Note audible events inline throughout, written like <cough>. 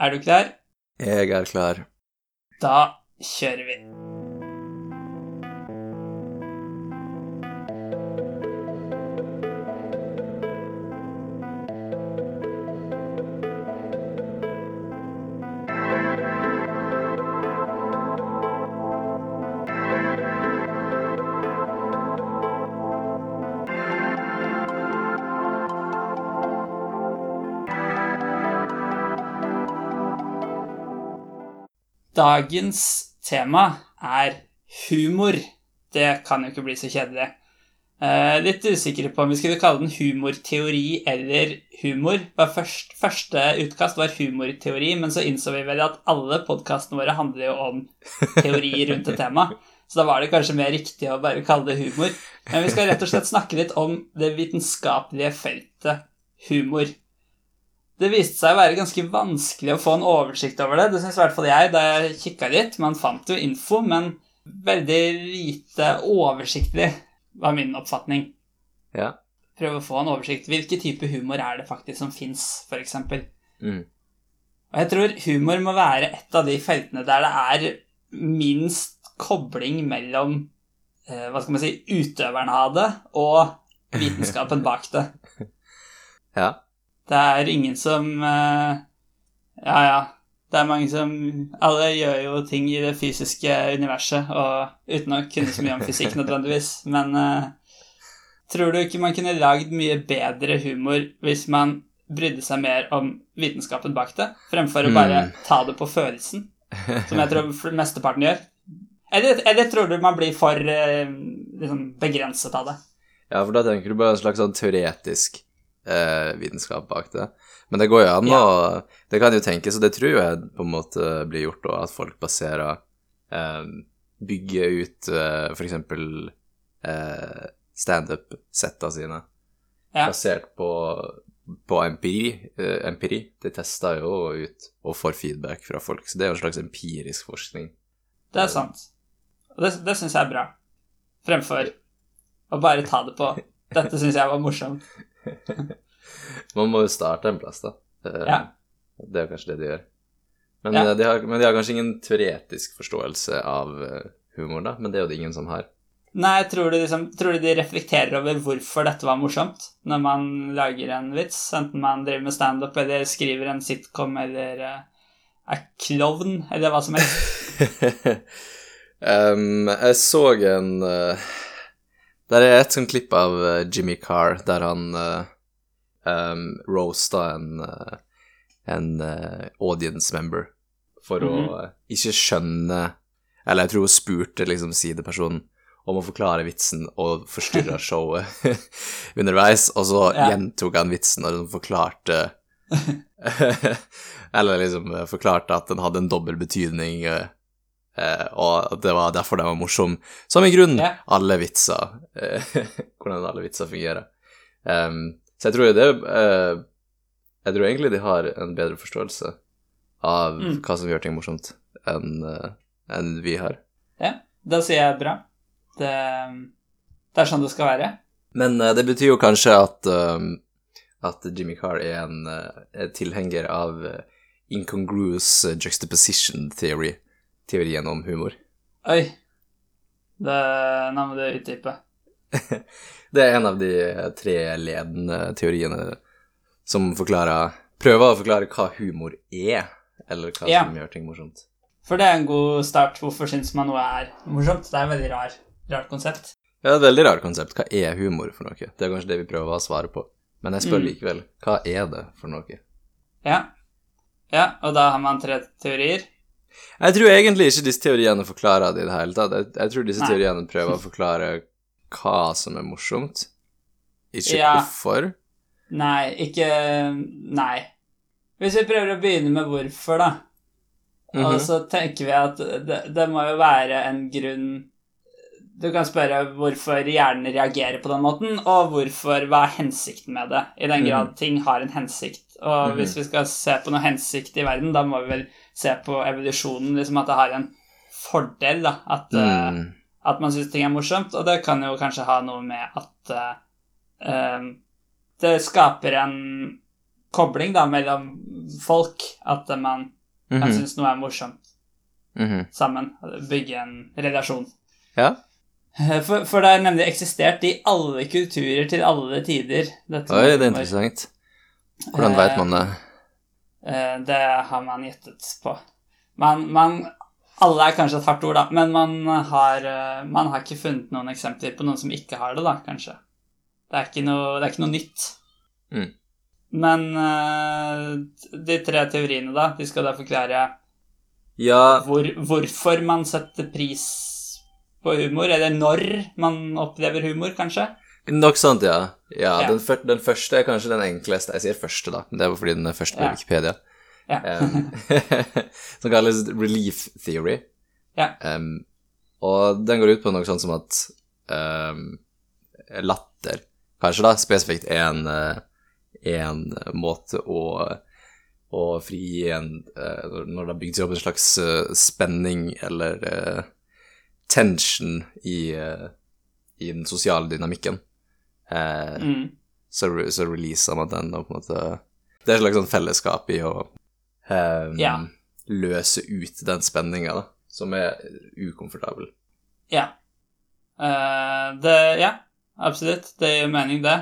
Er du klar? Jeg er klar. Da kjører vi. Dagens tema er humor. Det kan jo ikke bli så kjedelig. Eh, litt usikker på om vi skulle kalle den humorteori eller humor. Først, første utkast var humorteori, men så innså vi vel at alle podkastene våre handler jo om teori rundt et tema. Så da var det kanskje mer riktig å bare kalle det humor. Men vi skal rett og slett snakke litt om det vitenskapelige feltet humor. Det viste seg å være ganske vanskelig å få en oversikt over det. Det syns i hvert fall jeg da jeg kikka litt. Man fant jo info, men veldig lite oversiktlig, var min oppfatning. Ja. Prøve å få en oversikt. Hvilke type humor er det faktisk som fins, f.eks.? Mm. Og jeg tror humor må være et av de feltene der det er minst kobling mellom eh, hva skal man si, utøveren av det og vitenskapen bak det. <laughs> Ja. Det er ingen som eh, Ja, ja. Det er mange som Alle gjør jo ting i det fysiske universet, og uten å kunne så mye om fysikk nødvendigvis, men eh, tror du ikke man kunne lagd mye bedre humor hvis man brydde seg mer om vitenskapen bak det, fremfor å bare Hmm. ta det på følelsen, som jeg tror mesteparten gjør? Eller, eller tror du man blir for eh, liksom, begrenset av det? ja, for da tenker du bare en slags sånn teoretisk eh, vitenskap bak det. Men det går jo an Ja. å Det kan jo tenkes, og det tror jeg på en måte blir gjort òg, at folk baserer eh, Bygger ut eh, eksempel eh, standup-setta sine Ja. basert på, på empiri. Eh, empiri. De tester jo ut og får feedback fra folk, så det er jo en slags empirisk forskning. Det er sant. Og det, det syns jeg er bra. Fremfor å bare ta det på Dette syns jeg var morsomt. <laughs> Man må jo starte en plass, da. Eh, Ja. Det er kanskje det de gjør. Men, Ja. eh, de har, men de har kanskje ingen teoretisk forståelse av eh, humor, da. Men det er jo det ingen som har. Nei, tror du, liksom, tror du de reflekterer over hvorfor dette var morsomt når man lager en vits? Enten man driver med standup eller skriver en sitcom eller er klovn eller hva som helst. <laughs> um, jeg så en uh, Der er et sånt klipp av eh, Jimmy Carr der han uh, um, roasta en, uh, en uh, audience member for å Mhm. eh, ikke skjønne Eller jeg tror hun spurte liksom sidepersonen om å forklare vitsen og forstyrra <laughs> showet <laughs> underveis, og så Ja. gjentok han vitsen og liksom forklarte <laughs> Eller liksom eh, forklarte at den hadde en dobbel betydning, eh, eh, og det var derfor den var morsom. Som i grunnen yeah. alle vitser. eh, <laughs> hvordan alle vitser fungerer. Um, så jeg tror det uh, Jeg tror egentlig de har en bedre forståelse av Mm. hva som gjør ting morsomt, enn uh, en vi har. Ja, da sier jeg bra. Det, det er sånn det skal være. Men uh, det betyr jo kanskje at, at Jimmy Carr er en eh, tilhenger av eh, incongruous eh, juxtaposition theory, teorien om humor. Oi. Det, nei, men det utdyper. <laughs> Det er en av de tre ledende teoriene som forklarer Prøver å forklare hva humor er, eller hva Ja. som gjør ting morsomt. For det er en god start. Hvorfor syns man noe er morsomt? Det er et veldig rar, rart konsept. Ja, det er et veldig rart konsept. Hva er humor for noe? Det er kanskje det vi prøver å svare på. Men jeg spør Mm. likevel, hva er det for noe? Ja. ja, og da har man tre teorier. Jeg tror egentlig ikke disse teoriene forklarer det i det hele tatt. Jeg, jeg tror disse Nei. teoriene prøver å forklare hva som er morsomt, ikke Ja. hvorfor. Nei, ikke Nei. Hvis vi prøver å begynne med hvorfor, da. Og Mhm. så tenker vi at det, det må jo være en grunn Du kan spørre hvorfor hjernen reagerer på den måten, og hvorfor, hva er hensikten med det, i den grad ting har en hensikt. Og Mhm. hvis vi skal se på noe hensikt i verden, da må vi vel se på evolusjonen, liksom at det har en fordel, da. At, mm. uh, at man syns ting er morsomt, og det kan jo kanskje ha noe med at uh, eh, det skaper en kobling da, mellom folk, at man kan Mhm, synes noe er morsomt mhm. sammen. Bygge en relasjon. Ja. Eh, For, for det har nemlig eksistert i alle kulturer til alle tider. Oi, det er interessant. Hvordan veit man det? Eh, Det har man gjettet på. Man, man Alle er kanskje et hardt ord, da, men man har, eh, man har ikke funnet noen eksempler på noen som ikke har det, da, kanskje. Det er ikke noe, det er ikke noe nytt. Mm. Men eh, de tre teoriene, da, de skal da forklare Ja, hvor, hvorfor man setter pris på humor, eller når man opplever humor, kanskje. Nok sånt, ja. Ja, Ja. Den, fyr, den første er kanskje den enkleste. Jeg sier første, da. Det var fordi den er først på Ja. Wikipedia. Ja. um, <laughs> som kalles relief theory. Ja. Um, og den går ut på noe sånt som at um, latter kanskje da spesifikt er en, eh, en måte å, å frigi en eh, Når det har bygd seg opp en slags spenning eller uh, tension i, uh, i den sosiale dynamikken. Eh, Mm. så, re- så releaser man den, og på en måte Det er et slags sånn fellesskap i å eh, yeah. løse ut den spenninga, som er ukomfortabel. Ja. Eh, det Ja, absolutt. Det gir mening, det.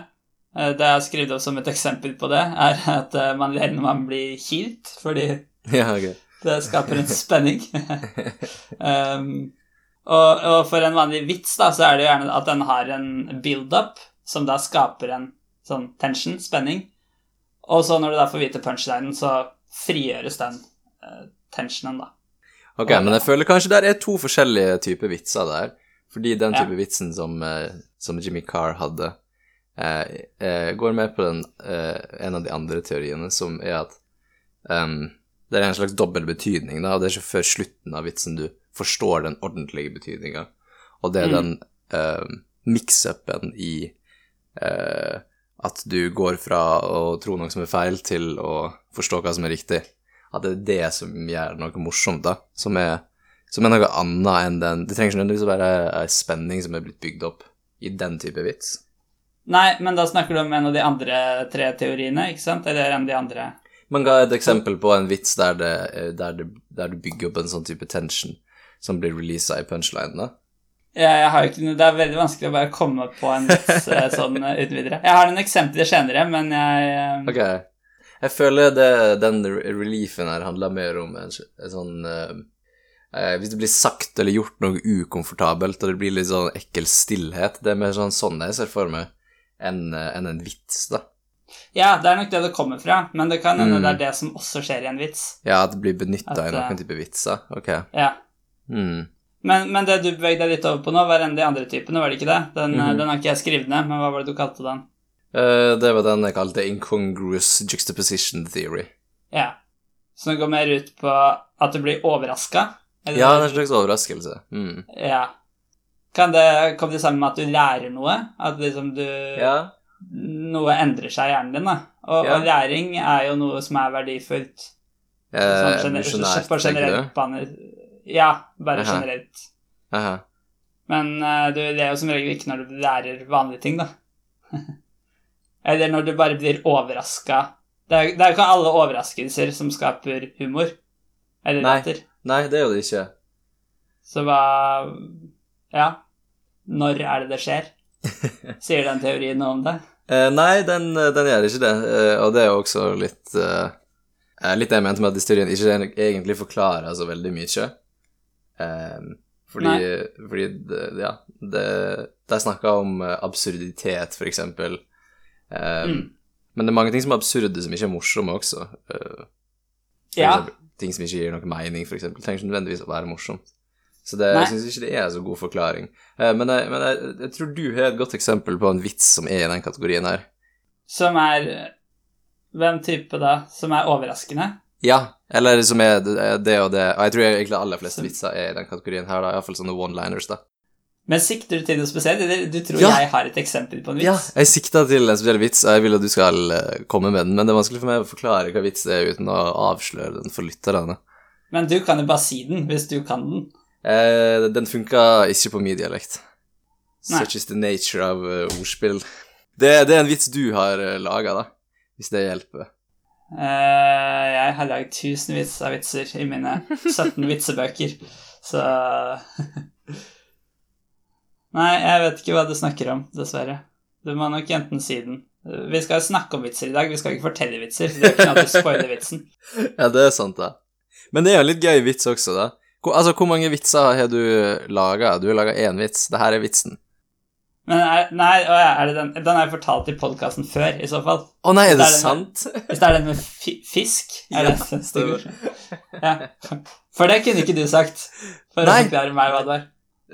Eh, det jeg har skrevet opp som et eksempel på det, er at eh, man ler når man blir kilt, fordi <laughs> Ja, okay. det skaper en spenning. um, <laughs> og, og for en vanlig vits, da, så er det gjerne at den har en build-up, som da skaper en sånn tension, spenning. Og så når du da får vite punchlinen, så frigjøres den uh, tensionen, da. Ok, men jeg føler kanskje der er to forskjellige typer vitser der. Fordi den Ja. type vitsen som, eh, som Jimmy Carr hadde, eh, eh, går med på den, eh, en av de andre teoriene, som er at um, det er en slags dobbel betydning, da, og det er ikke før slutten av vitsen du forstår den ordentlige betydninga. Og det er Mm. den eh, mix-upen i eh, at du går fra å tro noe som er feil, til å forstå hva som er riktig. At det er det som gjør noe morsomt, da. Som er, som er noe annet enn den Det trenger ikke nødvendigvis å være ei spenning som er blitt bygd opp i den type vits. Nei, men da snakker du om en av de andre tre teoriene, ikke sant? Eller en av de andre Man ga et eksempel på en vits der, det, eh, der, det, der du bygger opp en sånn type tension som blir releasa i punchlinene. da. Ja, jeg har jo ikke, Det er veldig vanskelig å bare komme på en vits eh, <laughs> sånn eh, uten videre. Jeg har noen eksempler senere, men jeg eh, Ok. Jeg føler det, den reliefen her handler mer om en, en sånn eh, Hvis det blir sagt eller gjort noe ukomfortabelt, og det blir litt sånn ekkel stillhet Det er mer sånn sånn jeg ser for meg enn en, en vits, da. Ja, det er nok det det kommer fra, men det kan hende Mm. det er det som også skjer i en vits. Ja, at det blir benytta i noen type vitser. Ok. Ja. Mm. Men, men det du bevegde deg litt over på nå, var en av de andre typene, var det ikke det? Den, mm -hmm. den har ikke jeg skrevet ned, men hva var det du kalte den? Uh, det var den jeg kalte incongruous juxtaposition theory. Ja. Så den går mer ut på at du blir overraska? Ja, det er en slags overraskelse. Mm. ja. Kan det komme det sammen med at du lærer noe? At liksom du Ja. Noe endrer seg i hjernen din, da. Og, Ja. og læring er jo noe som er verdifullt. Eh, Sånn på tenker du? Ja, bare Aha. generelt. Aha. Men eh, du er jo som regel ikke når du lærer vanlige ting, da. <laughs> Eller når du bare blir overraska. Det er jo ikke alle overraskelser som skaper humor. Eller Nei. latter. Nei, det jo det ikke. Så hva Ja. Når er det det skjer? <laughs> Sier den teorien noe om det? Eh, nei, den, den gjør ikke det, eh, og det er jo også litt eh, eh, Litt det jeg mente med at historien ikke egentlig forklarer så veldig mye. Eh, fordi, fordi det, ja, det, De snakka om eh, absurditet, for eksempel. Eh, Mm. Men det er mange ting som er absurde, som ikke er morsomme også. Uh, Ja. eksempel, ting som ikke gir noe mening, eksempel. Trenger ikke nødvendigvis å være morsomt. Så det, jeg syns ikke det er en så god forklaring. Uh, men jeg, men jeg, jeg tror du har et godt eksempel på en vits som er i den kategorien her. Som er Hvem type da? Som er overraskende? Ja, eller som er det, og det. Og jeg tror egentlig aller fleste vitser er i den kategorien her, da. Iallfall sånne one-liners, da. Men sikter du til noe spesielt? Du tror Ja. jeg har et eksempel på en vits? Ja, jeg sikta til en spesiell vits, og jeg vil at du skal eh, komme med den, men det er vanskelig for meg å forklare hva vits det er uten å avsløre den for lytterne. Men du kan jo bare si den, hvis du kan den. Eh, den funka ikke på min dialekt. Nei. Such is the nature of eh, ordspill. Det, det er en vits du har uh, laga, da, hvis det hjelper. Eh, jeg har lagd tusenvis av vitser i mine 17 <laughs> vitsebøker, så <laughs> Nei, jeg vet ikke hva du snakker om, dessverre. Du må nok enten si den. Vi skal snakke om vitser i dag, vi skal ikke fortelle vitser. Det er ikke noe at du spoiler vitsen. <laughs> Ja, det er sant, da. Men det er jo en litt gøy vits også, da. Hvor, altså, hvor mange vitser har du laga? Du har laga én vits. Det her er vitsen. Men er, nei, er det den, den er fortalt i podkasten før, i så fall. Å nei, er det, Det er den- sant? Hvis det er den med fi fisk, er det Ja, det stemmer? Ja. For det kunne ikke du sagt, for Nei. å forklare meg hva det var.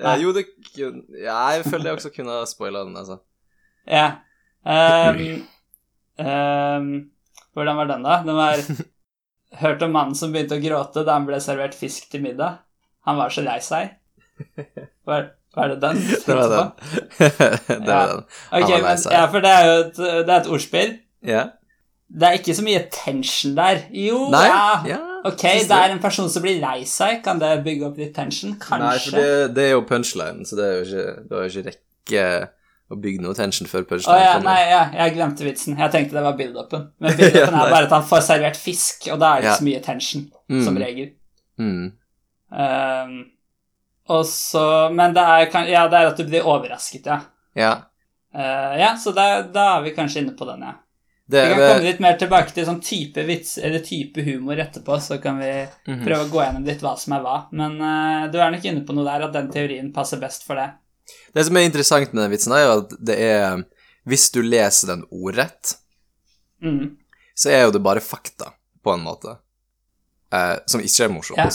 Ja, jo, det kunne Ja, jeg føler jeg også kunne ha spoila den, altså. Ja. Um, um, hvordan var den, da? Den var <laughs> Hørt om mannen som begynte å gråte da han ble servert fisk til middag. Han var så lei seg. <laughs> Var, var det den? <laughs> <laughs> Det var den. det var den. Ja. Okay, men, ja, for det er jo et, det er et ordspill. Ja. Det er ikke så mye tension der. Jo, Nei? ja. Ok, det er en person som blir lei seg. Kan det bygge opp litt tension? Kanskje. Nei, for det, det er jo punchline, så det er jo ikke, det er jo ikke rekke å bygge noe tension før Å punchline ja, kommer. nei, ja, jeg glemte vitsen. Jeg tenkte det var build-upen. Men <laughs> build-upen er bare at han får servert fisk, og da er det ikke så mye tension, Mm. som regel. Mm. Ehm, og så Men det er, kan- ja, det er at du blir overrasket, ja. Ja. uh, ja, så da, da er vi kanskje inne på den, ja. Det, Vi kan komme litt mer tilbake til sånn type vits, eller type humor etterpå, så kan vi Mhm. prøve å gå gjennom litt hva som er hva. Men uh, du er nok inne på noe der, at den teorien passer best for det. det som er interessant med den vitsen, er jo at det er Hvis du leser den ordrett, Mm. så er jo det bare fakta, på en måte, uh, som ikke er morsomt. Ja.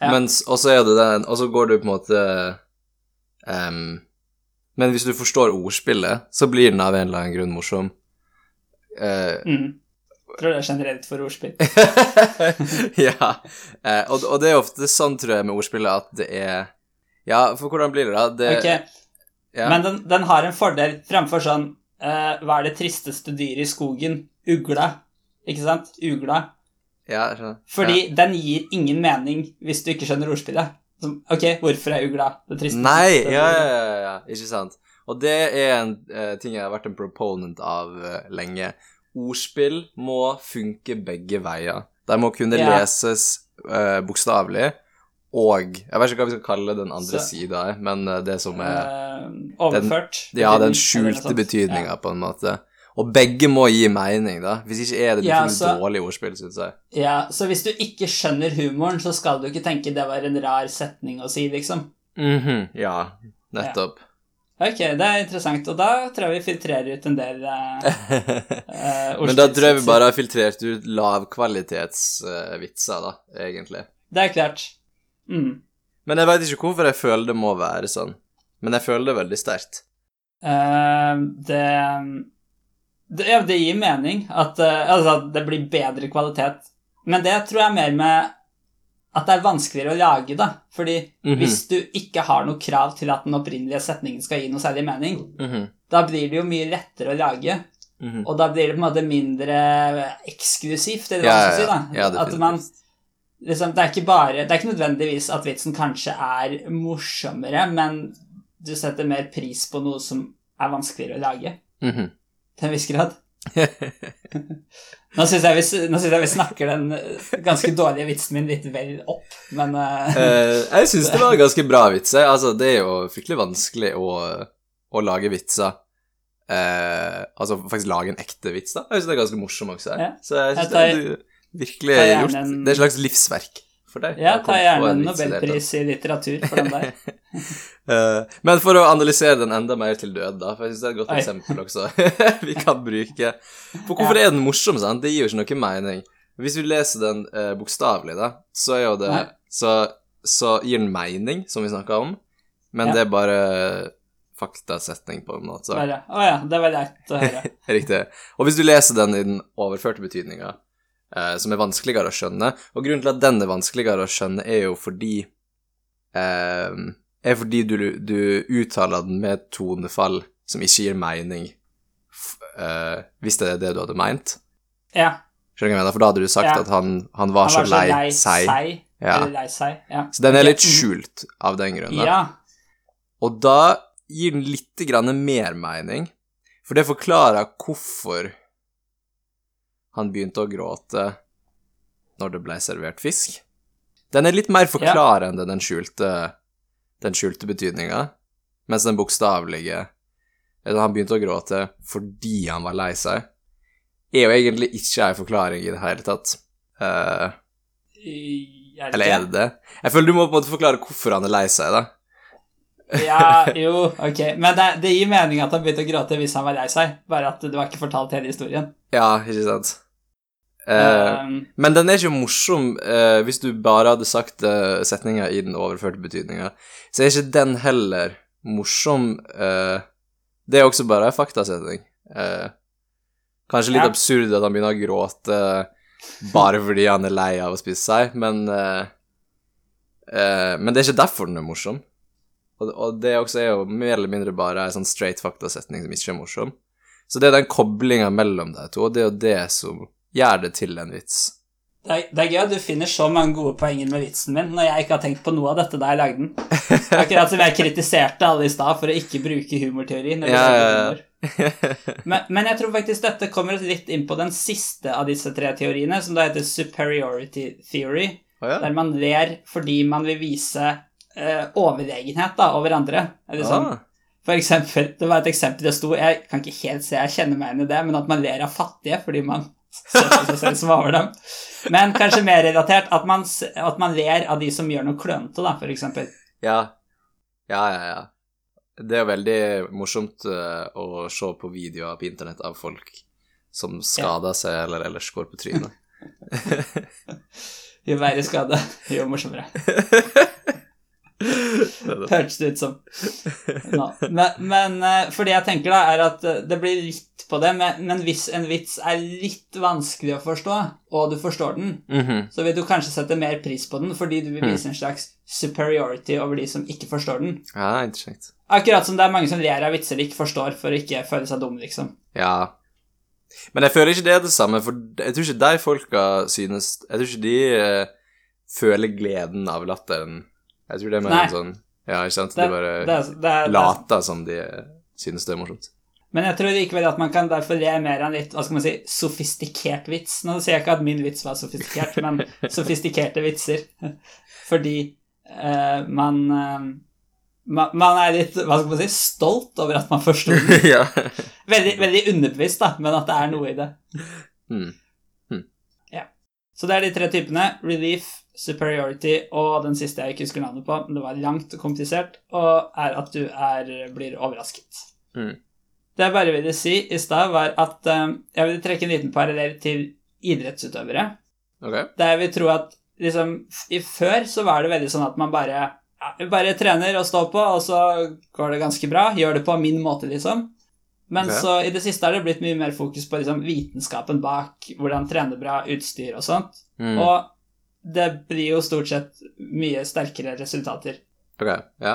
Ja. Mens, og så er det den, og så går du på en måte um, Men hvis du forstår ordspillet, så blir den av en eller annen grunn morsom. Uh, Mm. Tror det er generelt for ordspill. <laughs> ja. Uh, og, og det er ofte sånn, tror jeg, med ordspillet at det er Ja, for hvordan blir det, da? Det, Ok, ja. Men den, den har en fordel fremfor sånn uh, Hva er det tristeste dyret i skogen? Ugla. Ikke sant? Ugla. Ja, jeg skjønner. Fordi den gir ingen mening hvis du ikke skjønner ordspillet. Som, ok, hvorfor er ugla det tristeste? Nei, ja, ja, ja, ja, ikke sant. Og det er en uh, ting jeg har vært en proponent av uh, lenge. Ordspill må funke begge veier. De må kunne Ja. leses uh, bokstavelig, og Jeg vet ikke hva vi skal kalle den andre sida, men det som er overført. Ja, den eller noe skjulte betydninga, på en måte. Og begge må gi mening, da. Hvis ikke er det Ja, så- dårlig ordspill, syns jeg. Ja. ja, så hvis du ikke skjønner humoren, så skal du ikke tenke det var en rar setning å si, liksom. Mhm, Ja, nettopp. Ok, det er interessant, og da tror jeg vi filtrerer ut en del uh, <laughs> Men da tror jeg vi bare har filtrert ut lavkvalitetsvitser, da, egentlig. Det er klart. Mm. Men jeg veit ikke hvorfor jeg føler det må være sånn. Men jeg føler det veldig sterkt. Eh, det, det det gir mening at, eh, altså, at det blir bedre kvalitet. Men det tror jeg mer med at det er vanskeligere å lage, da. Fordi Mhm. hvis du ikke har noe krav til at den opprinnelige setningen skal gi noe særlig mening, Mhm, da blir det jo mye lettere å lage. mhm. Og da blir det på en måte mindre eksklusivt, eller hva man skal si. da. ja, at man, liksom, det, er ikke bare, det er ikke nødvendigvis at vitsen kanskje er morsommere, men du setter mer pris på noe som er vanskeligere å lage, Mhm. Til en viss grad. Nå syns jeg, jeg vi snakker den eh, ganske dårlige vitsen min litt vel opp, men Eh, jeg syns det var ganske bra vits. Altså, det er jo fryktelig vanskelig å, å lage vitser. Uh, altså faktisk lage en ekte vits, da. Jeg syns det er ganske morsom også. Ja. Så jeg syns det er du virkelig gjort. en- Det er et slags livsverk for deg. ja, ta gjerne en nobelpris i litteratur for den der. <laughs> Eh, men for å analysere den enda mer til død, da, for jeg syns det er et godt Oi. eksempel også <laughs> vi kan bruke. For hvorfor er den morsom, sant? Det gir jo ikke noe mening. Hvis vi leser den uh, bokstavelig, da, så er jo det så, så gir den mening, som vi snakka om, men Ja. det er bare faktasetning, på en måte. Å Bare, Å ja, det var leit å høre. <laughs> Riktig. Og hvis du leser den i den overførte betydninga, eh, som er vanskeligere å skjønne Og grunnen til at den er vanskeligere å skjønne, er jo fordi eh, Er fordi du, du uttaler den med et tonefall som ikke gir mening, f eh, hvis det er det du hadde meint. Ja, Skjønner du hva jeg mener? For da hadde du sagt Ja. at han, han var, han var så lei, seg. Ja. Eller lei seg, ja. Så den er litt mm. skjult av den grunn. Ja, Og da gir den litt grann mer mening, for det forklarer hvorfor han begynte å gråte når det ble servert fisk. Den er litt mer forklarende, den skjulte, den skjulte betydninga, mens den bokstavelige Han begynte å gråte fordi han var lei seg, er jo egentlig ikke ei forklaring i det hele tatt. Uh, eller er det det? Jeg føler du må på en måte forklare hvorfor han er lei seg, da. ja, jo, ok. Men det, det, gir mening at han begynte å gråte hvis han var lei seg, bare at det var ikke fortalt hele historien. Ja, ikke sant. Uh, um, men den er ikke morsom uh, hvis du bare hadde sagt uh, setninga i den overførte betydninga. Så er ikke den heller morsom Det er også bare en faktasetning. kanskje litt ja. absurd at han begynner å gråte bare fordi han er lei av å spise seg, men Men det er ikke derfor den er morsom. Og, og det også er jo mer eller mindre bare en sånn straight faktasetning som ikke er morsom. Så det er den koblinga mellom de to, og det er jo det som gjør det til en vits. Det er, det er, gøy at du finner så mange gode poenger med vitsen min når jeg ikke har tenkt på noe av dette da jeg lagde den. <laughs> Akkurat som jeg kritiserte alle i stad for å ikke bruke humorteori. Når ja, ja, ja. <laughs> men, men, jeg tror faktisk dette kommer litt inn på den siste av disse tre teoriene, som da heter superiority theory, oh, ja. der man ler fordi man vil vise uh, overlegenhet da, over andre. Eller sånn. Ah. For eksempel, det var et eksempel det sto Jeg kan ikke helt se, jeg kjenner meg igjen i det, men at man ler av fattige fordi man som over dem. Men kanskje mer relatert at man, at man ler av de som gjør noe klønete, da, eksempel. Ja. Ja, ja, ja. Det er veldig morsomt uh, å se på videoer på internett av folk som skader seg eller ellers går på trynet. <laughs> jo verre skade, jo morsommere. <laughs> <laughs> Hørtes det ut som. <laughs> No. Men, men for det jeg tenker, da, er at uh, det blir litt på det, men, men, hvis en vits er litt vanskelig å forstå, og du forstår den, mm -hmm. så vil du kanskje sette mer pris på den fordi du vil vise mm. en slags superiority over de som ikke forstår den. Ja, interessant. Akkurat som det er mange som ler av vitser de ikke forstår, for å ikke føle seg dumme, liksom. Ja. Men jeg føler ikke det er det samme, for jeg tror ikke de folka synes Jeg tror ikke de uh, føler gleden av latteren jeg tror det er mer en sånn Ja, ikke sant? Det, de bare det, det, later som de synes det er morsomt. Men jeg tror likevel at man kan derfor le mer av en litt hva skal man si, sofistikert vits. Nå sier jeg ikke at min vits var sofistikert, men <laughs> sofistikerte vitser. Fordi uh, man, uh, man, man er litt hva skal man si, stolt over at man forsto den. <laughs> ja. veldig, veldig underbevisst, da, men at det er noe i det. Mm. Mm. Ja. Så det er de tre typene. Relief, superiority og den siste jeg ikke husker navnet på, men det var langt og komplisert, og er at du er, blir overrasket. Mm. Det jeg bare ville si i stad, var at um, jeg ville trekke en liten parallell til idrettsutøvere. Okay. Der jeg vil tro at liksom i Før så var det veldig sånn at man bare, ja, bare trener og står på, og så går det ganske bra. Gjør det på min måte, liksom. Men okay. så i det siste har det blitt mye mer fokus på liksom, vitenskapen bak, hvordan trene bra, utstyr og sånt. Mm. Og det blir jo stort sett mye sterkere resultater Ok, ja.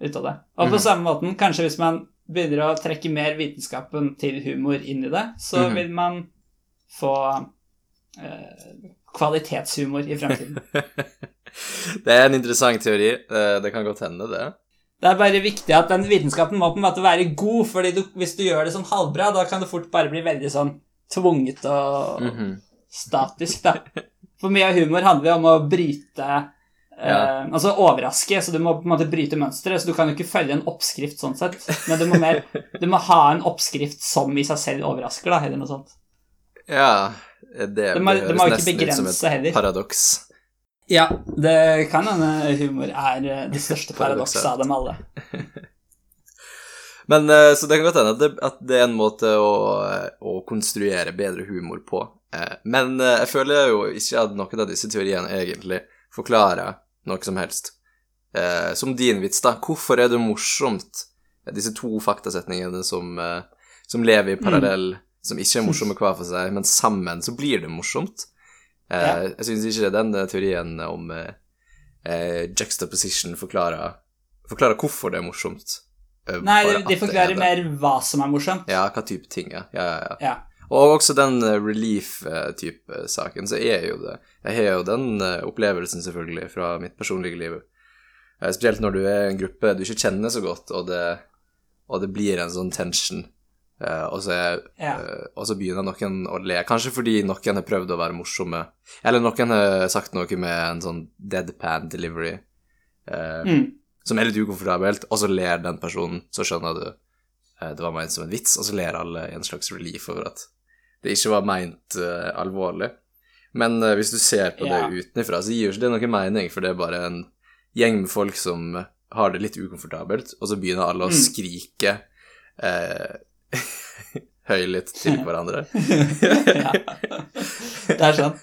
ut av det. Og på mm -hmm. samme måten, kanskje hvis man begynner å trekke mer vitenskapen til humor inn i det, så mm -hmm. vil man få eh, kvalitetshumor i fremtiden. <laughs> det er en interessant teori. Eh, det kan godt hende, det. Det er bare viktig at den vitenskapen må på en måte være god, fordi du, hvis du gjør det sånn halvbra, da kan det fort bare bli veldig sånn tvunget og mm -hmm. statisk, da. <laughs> For mye av humor handler jo om å bryte eh, ja. Altså overraske, så du må på en måte bryte mønsteret. Så du kan jo ikke følge en oppskrift sånn sett, men du må, mer, du må ha en oppskrift som i seg selv overrasker, da, eller noe sånt. Ja, det, må, det høres nesten ut som et paradoks. Ja, det kan hende humor er eh, det største <laughs> paradokset av dem alle. <laughs> Men eh, Så det kan godt hende at det, at det er en måte å, å konstruere bedre humor på. Eh, men eh, jeg føler jo ikke at noen av disse teoriene egentlig forklarer noe som helst. Eh, som din vits, da. Hvorfor er det morsomt, disse to faktasetningene som, som lever i parallell, mm. som ikke er <laughs> morsomme hver for seg, men sammen så blir det morsomt? Ja. Jeg syns ikke den teorien om juxtaposition forklarer, forklarer hvorfor det er morsomt. Nei, de, de forklarer mer hva som er morsomt. Ja, hva type ting, ja. ja, ja, ja. Og også den eh, relief-type saken, så er jo det Jeg har jo den eh, opplevelsen, selvfølgelig, fra mitt personlige liv. Eh, spesielt når du er en gruppe du ikke kjenner så godt, og det, og det blir en sånn tension eh, og, så er, Ja. eh, og så begynner noen å le. Kanskje fordi noen har prøvd å være morsomme, eller noen har sagt noe med en sånn deadpan delivery eh, Mm. som er litt ukomfortabelt, og så ler den personen, så skjønner du eh, det var ment som en vits, og så ler alle i en slags relief over at det ikke var meint uh, alvorlig. Men uh, hvis du ser på Ja. det utenfra, så gir jo ikke det noe mening, for det er bare en gjeng med folk som har det litt ukomfortabelt, og så begynner alle å Mm. skrike eh, <laughs> høylytt til <laughs> hverandre. <laughs> ja. Det er sånn.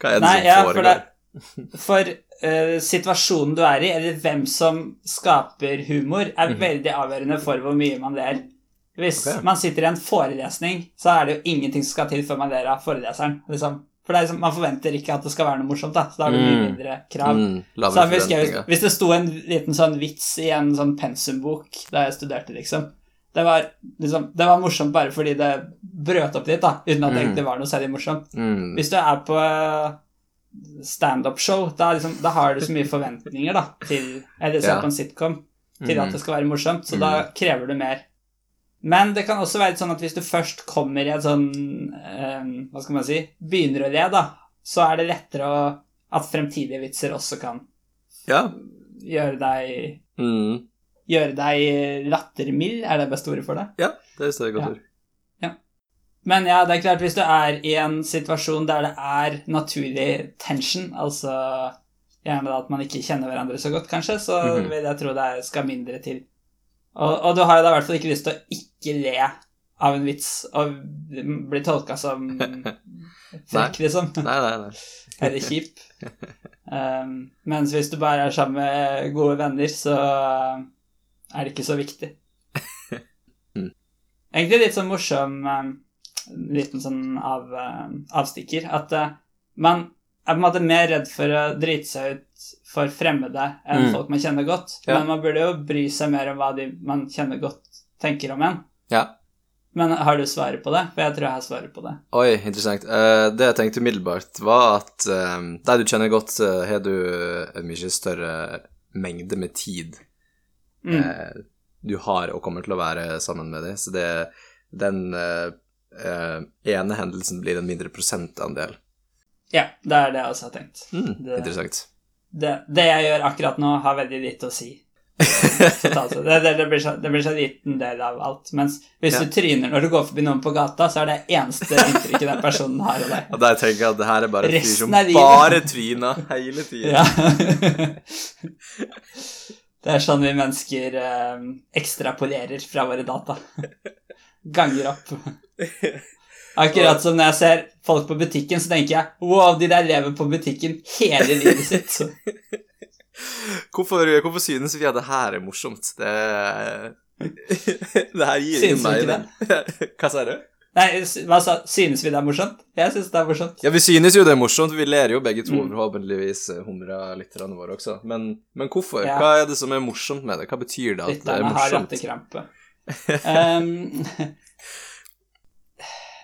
Hva er det Nei, som ja, for, foregår? det, for uh, situasjonen du er i, eller hvem som skaper humor, er Mhm. veldig avgjørende for hvor mye man ler. Hvis okay. man sitter i en forelesning, så er det jo ingenting som skal til før man ler av foreleseren. Liksom. For det liksom, man forventer ikke at det skal være noe morsomt, da. så da er det mye Mm. mindre krav. Mm, Så jeg, forventninger. hvis det sto en liten sånn vits i en sånn pensumbok da jeg studerte, liksom Det var, liksom, det var morsomt bare fordi det brøt opp litt, da, uten at det Mm. egentlig var noe særlig morsomt. Mm, Hvis du er på eh, standup-show, da, liksom, da har du så mye forventninger da, til Eller ser Ja. på en sitcom til Mm. at det skal være morsomt, så da krever du mer. Men det kan også være sånn at hvis du først kommer i et sånn eh, Hva skal man si Begynner å le, da, så er det lettere å, at fremtidige vitser også kan ja. gjøre deg Mm, Gjøre deg lattermild, er det beste ordet for det? ja, det er et godt Ja. ord. Men ja, det er klart, hvis du er i en situasjon der det er naturlig tension, altså gjerne da at man ikke kjenner hverandre så godt, kanskje, så Mhm. vil jeg tro det skal mindre til. Og, og du har jo da i hvert fall ikke lyst til å ikke le av en vits og bli tolka som <laughs> frekk, liksom. Nei, nei, nei. <laughs> Eller kjip. Um, mens hvis du bare er sammen med gode venner, så er det ikke så viktig. <laughs> Mm. Egentlig litt sånn morsom um, liten sånn av, um, avstikker. At uh, man er på en måte mer redd for å drite seg ut for fremmede enn Mm. folk man kjenner godt. Ja. Men man burde jo bry seg mer om hva de man kjenner godt, tenker om en. Ja. Men har du svaret på det? For jeg tror jeg har svaret på det. Oi, interessant. Uh, det jeg tenkte umiddelbart, var at uh, de du kjenner godt, uh, har du en mye større mengde med tid Mm. eh, du har og kommer til å være sammen med dem. Så det, den ene hendelsen blir en mindre prosentandel. Ja, det er det jeg også har tenkt. Mm, Det- Interessant. Det, det jeg gjør akkurat nå, har veldig lite å si. Totalt. Det, det, blir så, det blir så liten del av alt. Mens hvis Ja. du tryner når du går forbi noen på gata, så er det eneste inntrykket den personen har av deg. Og der tenker jeg at det her er bare en fyr som bare tryner hele tiden. Ja. <laughs> Det er sånn vi mennesker eh, ekstrapolerer fra våre data. Ganger opp. <laughs> Akkurat som når jeg ser folk på butikken, så tenker jeg wow, de der lever på butikken hele livet sitt. <laughs> Hvorfor, hvorfor synes vi at det her er morsomt? Det, <laughs> det her gir Synes meg mening. <laughs> Hva sa du? Nei, hva sa Synes vi det er morsomt? Jeg synes det er morsomt. Ja, vi synes jo det er morsomt, vi ler jo begge to, Mm. forhåpentligvis humrer lytterne våre også. Men, men hvorfor? Ja. Hva er det som er morsomt med det? Hva betyr det at det er Lytterne har morsomt? latterkrampe. Um,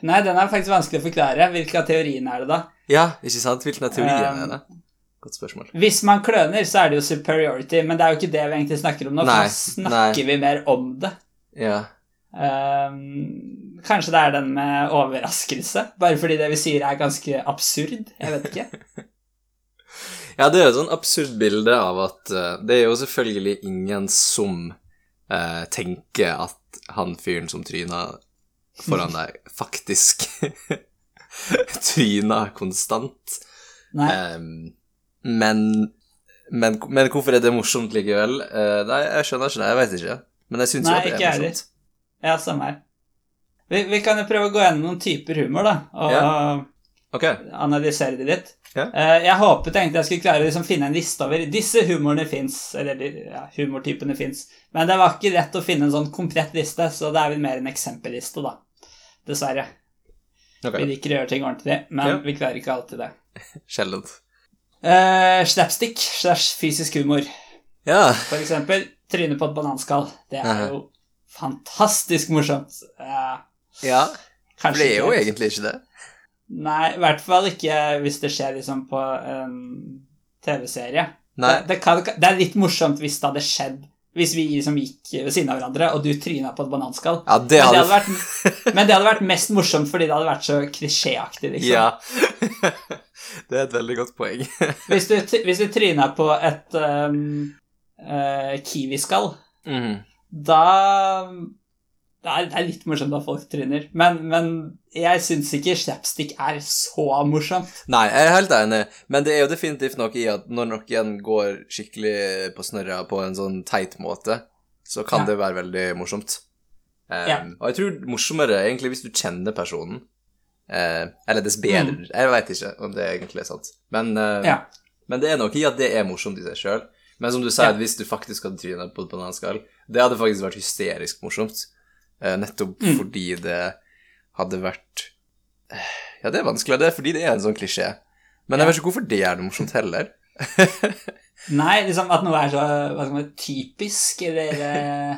nei, den er faktisk vanskelig å forklare. Hvilken av teoriene er det, da? Ja, ikke sant? Hvilken av teoriene Um, er det? Godt spørsmål. Hvis man kløner, så er det jo superiority, men det er jo ikke det vi egentlig snakker om nå. Nei, For nå snakker vi mer om det. Ja. Um, kanskje det er den med overraskelse, bare fordi det vi sier er ganske absurd. Jeg vet ikke. <laughs> Ja, det er et sånn absurd bilde av at uh, det er jo selvfølgelig ingen som uh, tenker at han fyren som tryna foran deg, faktisk <laughs> tryna konstant. Em, men, men, men hvorfor er det morsomt likevel? Uh, nei, jeg skjønner ikke det. Jeg vet ikke. Men jeg syns jo at det er morsomt. heller. Ja, samme her. Vi, vi kan jo prøve å gå gjennom noen typer humor, da, og Ok. analysere det litt. Yeah. Uh, jeg håpet egentlig jeg skulle klare å liksom finne en liste over disse humorene fins, eller ja, humortypene fins, men det var ikke lett å finne en sånn komplett liste, så det er vel mer en eksempelliste, da. Dessverre. Okay. Vi liker å gjøre ting ordentlig, men Ja. vi klarer ikke alltid det. <laughs> Sjeldent. Uh, slapstick slash fysisk humor. Ja. For eksempel trynet på et bananskall. Det er jo fantastisk morsomt. Eh, ja. Kanskje det er jo ikke- egentlig ikke det. Nei, i hvert fall ikke hvis det skjer liksom på en TV-serie. Det, det, det er litt morsomt hvis det hadde skjedd hvis vi liksom gikk ved siden av hverandre, og du tryna på et bananskall. Ja, det Men det, hadde hadde vært, men det hadde vært mest morsomt fordi det hadde vært så klisjéaktig, liksom. Ja. <laughs> det er et veldig godt poeng. <laughs> Hvis, du, hvis du tryna på et um, uh, kiwiskall, mm. da det er, det er litt morsomt at folk tryner, men, men jeg syns ikke slapstick er så morsomt. Nei, jeg er helt enig, men det er jo definitivt noe i at når noen går skikkelig på snørra på en sånn teit måte, så kan Ja. det være veldig morsomt. Um, Ja. Og jeg tror morsommere egentlig hvis du kjenner personen. Uh, eller dess bedre. Jeg veit ikke om det egentlig er sant. Men, Mm. Ja. men det er noe i at det er morsomt i seg sjøl. Men som du sier, hvis du faktisk hadde tryna på et bananskall, det hadde faktisk vært hysterisk morsomt. Eh, nettopp Mm. fordi det hadde vært eh, Ja, det er vanskelig, det er fordi det er en sånn klisjé. Men jeg vet ikke hvorfor det er noe morsomt heller. <laughs> Nei, liksom at noe er så hva skal man typisk, eller eh,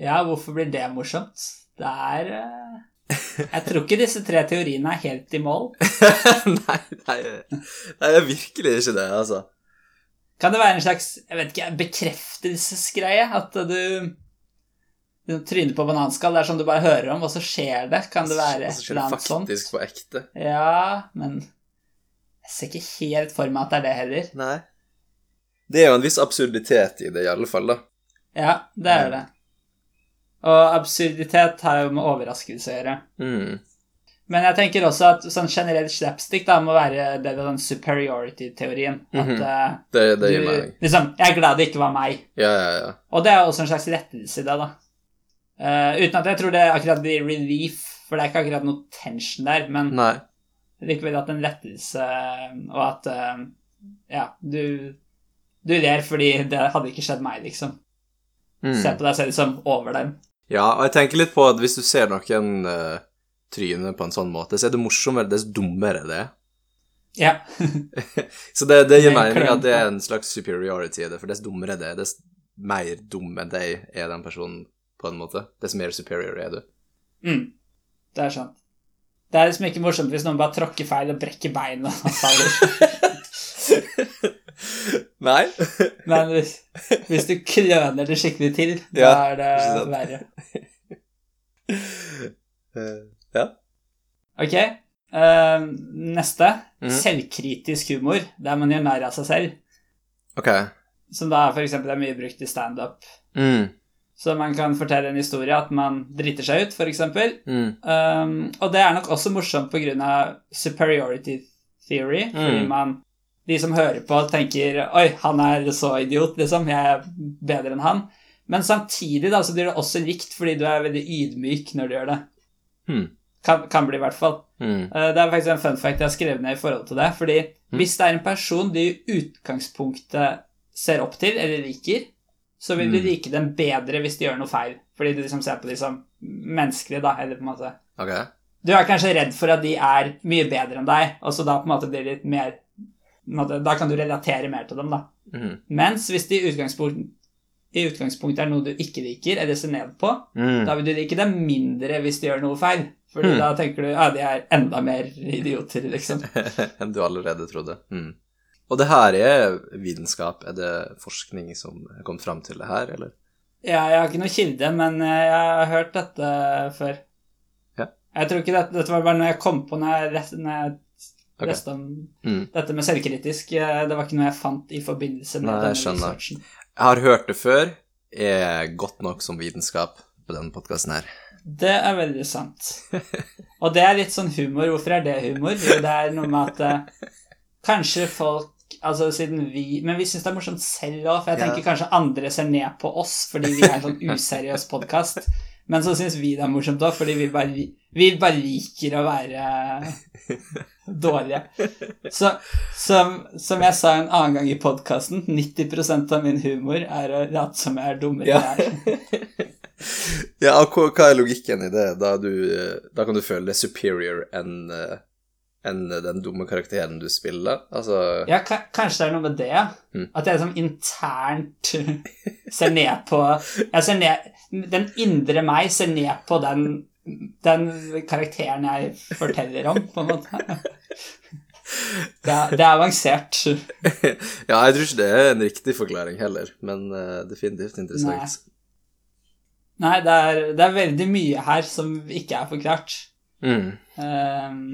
Ja, hvorfor blir det morsomt? Det er Jeg tror ikke disse tre teoriene er helt i mål. <laughs> nei, nei, er virkelig ikke det, altså. Kan det være en slags jeg vet ikke, bekreftelsesgreie? At du, du tryner på bananskall, det er sånn du bare hører om, og så skjer det? Kan det være et eller annet sånt? faktisk på ekte. Ja, men jeg ser ikke helt for meg at det er det heller. Nei. Det er jo en viss absurditet i det, i alle fall, da. Ja, det er det. Og absurditet har jo med overraskelse å gjøre. Mm. Men jeg tenker også at sånn generell slapstick da må være det ved den superiority-teorien. At Mhm. eh, Det, det du gir mening. Liksom, jeg er glad det ikke var meg. Ja, ja, ja. Og det er også en slags rettelse i det, da. Eh, uten at jeg tror det akkurat blir relief, for det er ikke akkurat noe tension der, men Nei. likevel at en lettelse, og at uh, Ja, du Du ler fordi det hadde ikke skjedd meg, liksom. Mm. Se på deg selv som over dem. Ja, og jeg tenker litt på at hvis du ser noen uh, tryne på en sånn måte, så er det morsommere dess dummere det er. Ja. <laughs> Så det, det gir mening at det er en slags superiority i det, for dess dummere det er, dess mer dum enn deg er den personen, på en måte. Dess mer superior er du. Mm, det er sant. Det er liksom ikke morsomt hvis noen bare tråkker feil og brekker beina. <laughs> <laughs> Nei. Men hvis, hvis du kløner det skikkelig til, <laughs> da Ja, er det verre. Eh, ja. Ok. Uh, neste. Mhm. Selvkritisk humor, der man gjør narr av seg selv. Ok. Som da for eksempel er mye brukt i standup. Mm. Så man kan fortelle en historie at man driter seg ut, eksempel. Mm. Um, og det er nok også morsomt av superiority theory, fordi Mm. man De som hører på, tenker Oi, han er så idiot, liksom. Jeg er bedre enn han. Men samtidig da, så blir det også likt fordi du er veldig ydmyk når du gjør det. Mm. Kan, kan bli, i hvert fall. Mm. Eh, Det er faktisk en fun fact jeg har skrevet ned i forhold til det. Fordi hvis det er en person du i utgangspunktet ser opp til eller liker, så vil du Mm. like dem bedre hvis de gjør noe feil. Fordi du liksom ser på dem som menneskelige, da. Eller på en måte Okay. Du er kanskje redd for at de er mye bedre enn deg, og så da på en måte blir det litt mer på en måte, Da kan du relatere mer til dem, da. Mm. Mens hvis de i utgangspunkt, i utgangspunktet er noe du ikke liker eller ser ned på, Mm. da vil du like dem mindre hvis de gjør noe feil. Fordi mm. da tenker du ja, de er enda mer idioter, liksom. Enn <laughs> du allerede trodde. Mm. Og det her er vitenskap. Er det forskning som er kommet fram til det her, eller? Ja, jeg har ikke noe kilde, men eh, jeg har hørt dette før. Ja. Jeg tror ikke dette, dette var bare noe jeg kom på når jeg, når jeg okay. om Mm. dette med selvkritisk. eh, Det var ikke noe jeg fant i forbindelse med Nei, denne skjønner. researchen. Jeg har hørt det før. Er godt nok som vitenskap på denne podkasten her. Det er veldig sant. Og det er litt sånn humor. Hvorfor er det humor? Jo, det er noe med at eh, kanskje folk Altså siden vi Men vi syns det er morsomt selv òg, for jeg Ja. tenker kanskje andre ser ned på oss fordi vi er en sånn <laughs> useriøs podkast. Men så syns vi det er morsomt òg, fordi vi bare, vi bare liker å være <laughs> dårlige. Så som, som jeg sa en annen gang i podkasten, 90% av min humor er å late som jeg er dummere Ja. enn jeg er. <laughs> Ja, hva, hva er logikken i det? Da, du, eh, da kan du føle deg superior enn eh, enn den dumme karakteren du spiller? Altså Ja, kanskje det er noe med det. Mm. At jeg liksom internt <laughs> ser ned på Jeg ser ned Den indre meg ser ned på den, den karakteren jeg forteller om, på en måte. <laughs> Det er, det er avansert. <laughs> ja, jeg tror ikke det er en riktig forklaring heller, men uh, definitivt interessant. Nei, Nei det, er, det, er, veldig mye her som ikke er forklart. Mm. Um,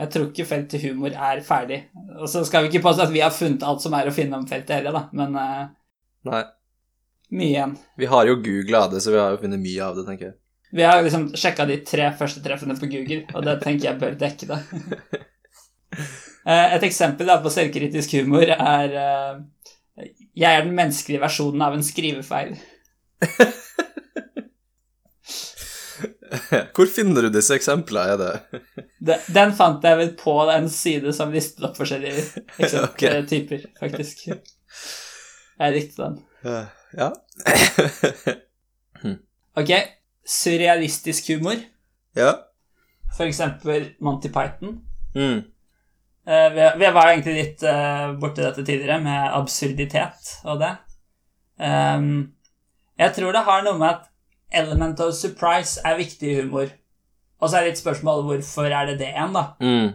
jeg tror ikke feltet humor er ferdig. Og så skal vi ikke påstå at vi har funnet alt som er å finne om feltet heller, da, men uh, Nei. Mye igjen. Vi har jo googla det, så vi har jo funnet mye av det, tenker jeg. Vi har liksom sjekka de tre første treffene på Google, og det tenker jeg bør dekke det. <laughs> Et eksempel da, på selvkritisk humor er uh, Jeg er den menneskelige versjonen av en skrivefeil. <laughs> <laughs> Hvor finner du disse eksemplene, er det? Den fant jeg vel på en side som listet opp forskjellige <laughs> okay. typer, faktisk. Jeg likte den. Ja. <laughs> ok. Surrealistisk humor. Ja. For eksempel Monty Python. Mm. Uh, vi, vi, var egentlig litt uh, borti dette tidligere, med absurditet og det. Um, jeg tror det har noe med at element of surprise er viktig i humor. Og så er det et spørsmål hvorfor er det det igjen, da. Mm.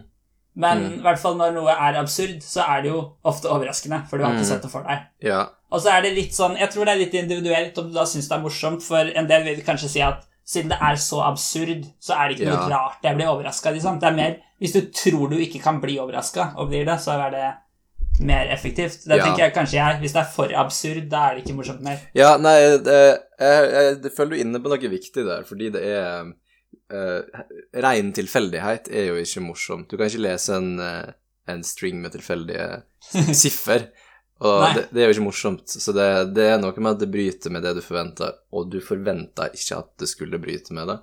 Men mm. i hvert fall når noe er absurd, så er det jo ofte overraskende, for du har ikke mm. sett det for deg. Ja. Og så er det litt sånn Jeg tror det er litt individuelt om du da syns det er morsomt, for en del vil kanskje si at siden det er så absurd, så er det ikke noe rart jeg blir overraska. Liksom. Det er mer Hvis du tror du ikke kan bli overraska og blir det, så er det mer effektivt. Det ja. tenker jeg kanskje jeg. Hvis det er for absurd, da er det ikke morsomt mer. Ja, nei, det, jeg, jeg, jeg føler du inne på noe viktig der, fordi det er uh, Rein tilfeldighet er jo ikke morsomt. Du kan ikke lese en, uh, en string med tilfeldige <laughs> siffer. Og det, det, er jo ikke morsomt. Så det, det, er noe med at det bryter med det du forventer, og du forventa ikke at det skulle bryte med det.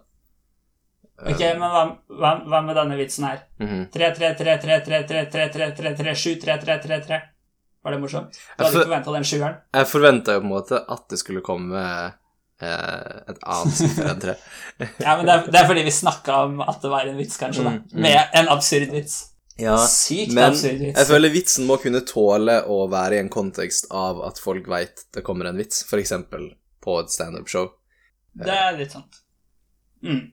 Ok, men hva, hva, hva med denne vitsen her? 3, 3, 3, 3, 3, 3, 3, 3, 3, 3, 7, 3, 3, 3, 3. Var det morsomt? Du hadde ikke forventa den sjueren? Jeg forventa jo på en måte at det skulle komme eh, et annet siffer enn 3. ja, men det er, det er, fordi vi snakka om at det var en vits, kanskje, da. Med en absurd vits. Ja, Sykt men absurd vits. jeg føler vitsen må kunne tåle å være i en kontekst av at folk veit det kommer en vits, f.eks. på et standup-show. Det er litt sant. Mm.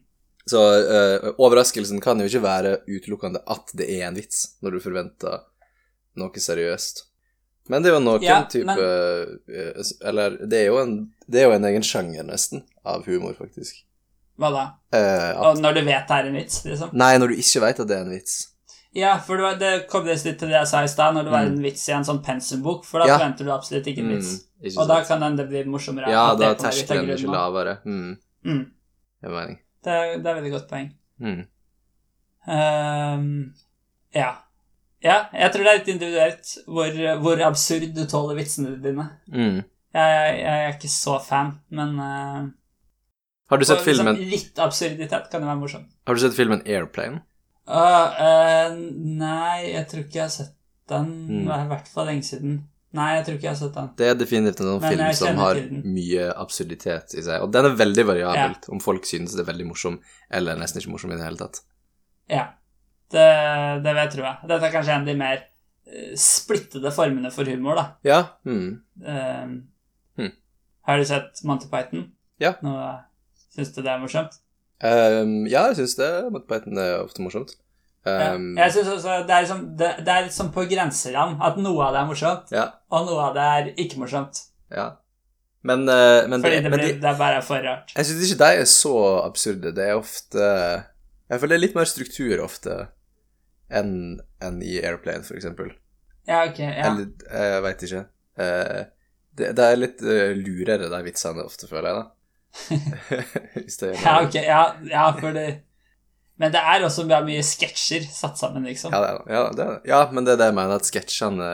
Så uh, overraskelsen kan jo ikke være utelukkende at det er en vits, når du forventer noe seriøst. Men det er jo noen ja, type men... uh, Eller det er, en, det er, jo en, egen sjanger, nesten, av humor, faktisk. Hva da? Uh, at... når du vet det er en vits, liksom? Nei, når du ikke vet at det er en vits. Ja, for det kom litt til det jeg sa i stad, når det var mm. en vits i en sånn pensumbok, for da ja. forventer du absolutt ikke en vits. Mm, ikke og da kan den det bli morsommere. Ja, da er terskelen ikke lavere. Mm. Mm. Det er mening. Det er, det er veldig godt poeng. Mm. Um, ja. Ja, jeg tror det er litt individuelt hvor, hvor absurd du tåler vitsene dine. Mm. Jeg, jeg, jeg, er ikke så fan, men uh, Har du sett filmen liksom, Litt absurditet kan jo være morsomt. Har du sett filmen Airplane? Uh, uh, nei, jeg tror ikke jeg har sett den. Mm. Det er i hvert fall lenge siden. Nei, jeg tror ikke jeg har sett den. Det er definitivt en sånn film som har mye absurditet i seg. Og den er veldig variabelt, ja. om folk synes det er veldig morsom eller nesten ikke morsom i det hele tatt. Ja, det, det vil jeg tro. Dette er kanskje en av de mer uh, splittede formene for humor, da. Ja. Mm. Um, mm. Har du sett Monty Python? Ja. Nå, syns du det er morsomt? Um, ja, jeg syns det. Monty Python er ofte morsomt. Um, ja, jeg synes også det er, liksom, det, det er liksom på grenseland at noe av det er morsomt, ja. og noe av det er ikke morsomt. Ja. Men, uh, men Fordi det, men blir, de, det er bare for rart. Jeg syns ikke de er så absurde. Det er ofte Jeg føler det er litt mer struktur ofte enn en i Airplane, for eksempel. Ja, ok, ja. Eller jeg veit ikke. Uh, det, det, er litt uh, lurere, de vitsene ofte, føler jeg, da. <laughs> <laughs> ja, ok, ja, ja for det men det er også mye sketsjer satt sammen, liksom. Ja, ja, det, ja, men det er det jeg mener, at sketsjene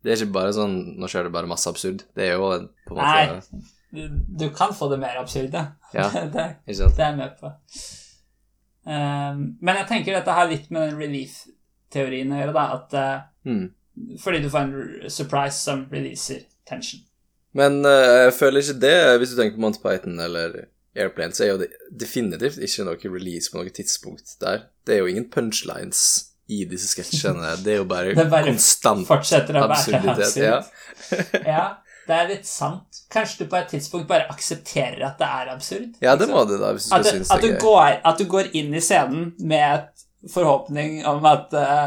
Det er ikke bare sånn Nå skjer det bare masse absurd. Det er jo på en måte Nei, du, du kan få det mer absurde. Ja, <laughs> det, det er jeg med på. Um, men jeg tenker dette har litt med den relief-teorien å gjøre, da. At uh, mm. Fordi du får en surprise som releaser tension. Men uh, jeg føler ikke det, hvis du tenker på Monty Python eller Airplane, så er jo definitivt ikke noe release på noe tidspunkt der. Det er jo ingen punchlines i disse sketsjene. Det er jo bare, <laughs> det bare konstant absurditet. Ja. <laughs> ja, det er litt sant. Kanskje du på et tidspunkt bare aksepterer at det er absurd? Ja, det må du da, hvis du at, synes det er gøy. Går, at du går inn i scenen med et forhåpning om at uh,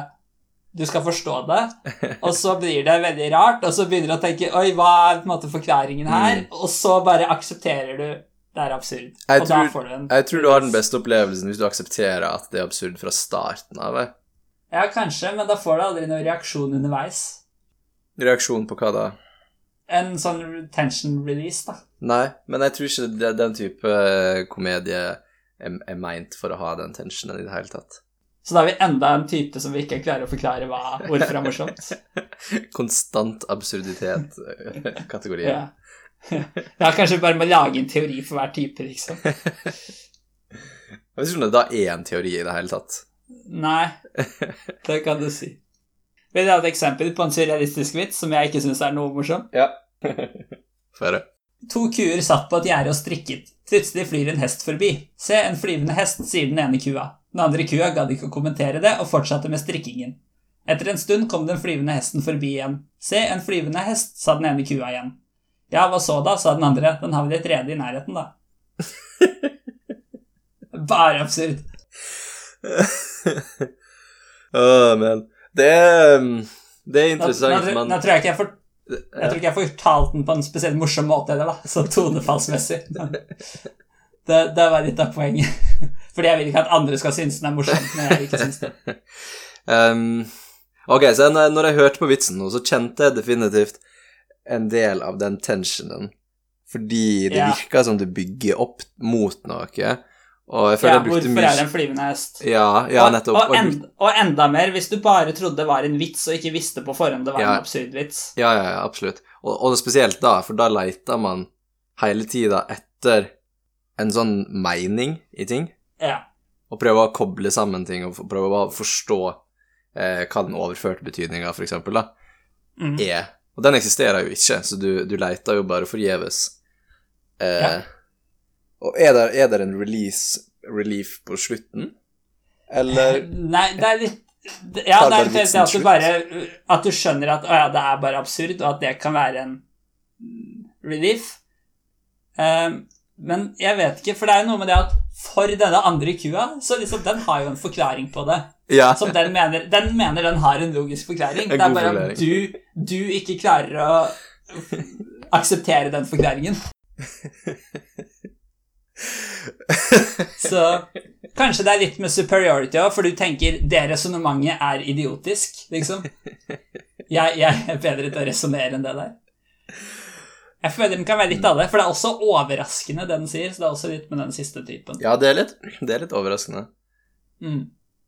du skal forstå det, <laughs> og så blir det veldig rart, og så begynner du å tenke Oi, hva er på en måte forklaringen her? Mm. Og så bare aksepterer du det er absurd. Jeg og tror- da får du en Jeg tror du har den beste opplevelsen hvis du aksepterer at det er absurd fra starten av. eh. Ja, kanskje, men da får du aldri noen reaksjon underveis. Reaksjon på hva da? En sånn tension release, da. Nei, men jeg tror ikke det, den type eh, komedie er, er meint for å ha den tensionen i det hele tatt. Så da har vi enda en type som vi ikke klarer å forklare hva, hvorfor er morsomt. <laughs> Konstant absurditet-kategorien. Ja. Ja, kanskje bare må lage en teori for hver type, liksom. Jeg vet ikke om det da er en teori i det hele tatt. Nei, det kan du si. Vil du ha et eksempel på en surrealistisk vits som jeg ikke syns er noe morsom? Ja. <laughs> Få høre. To kuer satt på et gjerde og strikket. Plutselig flyr en hest forbi. Se, en flyvende hest, sier den ene kua. Den andre kua gadd ikke å kommentere det og fortsatte med strikkingen. Etter en stund kom den flyvende hesten forbi igjen. Se, en flyvende hest, sa den ene kua igjen. Ja, hva så da, sa den andre. Den har vi det tredje i nærheten, da. <laughs> Bare absurd. oh, men Det um, Det er Nå, nå, interessant, men nå tror jeg ikke jeg får Jeg tror ikke jeg får uttalt den på en spesielt morsom måte heller, da, <laughs> så tonefallsmessig. Det, det var litt av poenget. <laughs> Fordi jeg vil ikke at andre skal synes den er morsom, men jeg ikke synes det. um, Ok, så når når jeg hørte på vitsen nå, så kjente jeg definitivt en del av den tensionen. Fordi det Ja. virka som det bygger opp mot noe. Og jeg føler Ja, jeg brukte hvorfor er det en flyvende hest? Ja, ja nettopp. Og, Og- end, og enda mer hvis du bare trodde det var en vits og ikke visste på forhånd det var Ja. en absurd vits. Ja, ja, ja, absolutt. Og, og spesielt da, for da leter man hele tida etter en sånn mening i ting, Ja. og prøver å koble sammen ting, og prøve å forstå eh, hva den overførte betydninga, for eksempel, da, Mm. er. Og den eksisterer jo ikke, så du, du leter jo bare forgjeves. Eh, Ja. Og er det, er det en release, relief på slutten? Eller Nei, det er litt Ja, det er litt at du bare At du skjønner at å ja, det er bare absurd, og at det kan være en relief. Eh, men jeg vet ikke, for det er jo noe med det at for denne andre kua, så liksom den har jo en forklaring på det. Ja. Som den mener den, mener den har en logisk forklaring. En Det er bare at du, du ikke klarer å akseptere den forklaringen. Så kanskje det er litt med superiority òg, for du tenker det resonnementet er idiotisk, liksom. Jeg, jeg er bedre til å resonnere enn det der. Jeg føler den kan være litt av det, for det er også overraskende, det den sier. Så det er også litt med den siste typen. ja, det er litt, det er litt overraskende. Mm.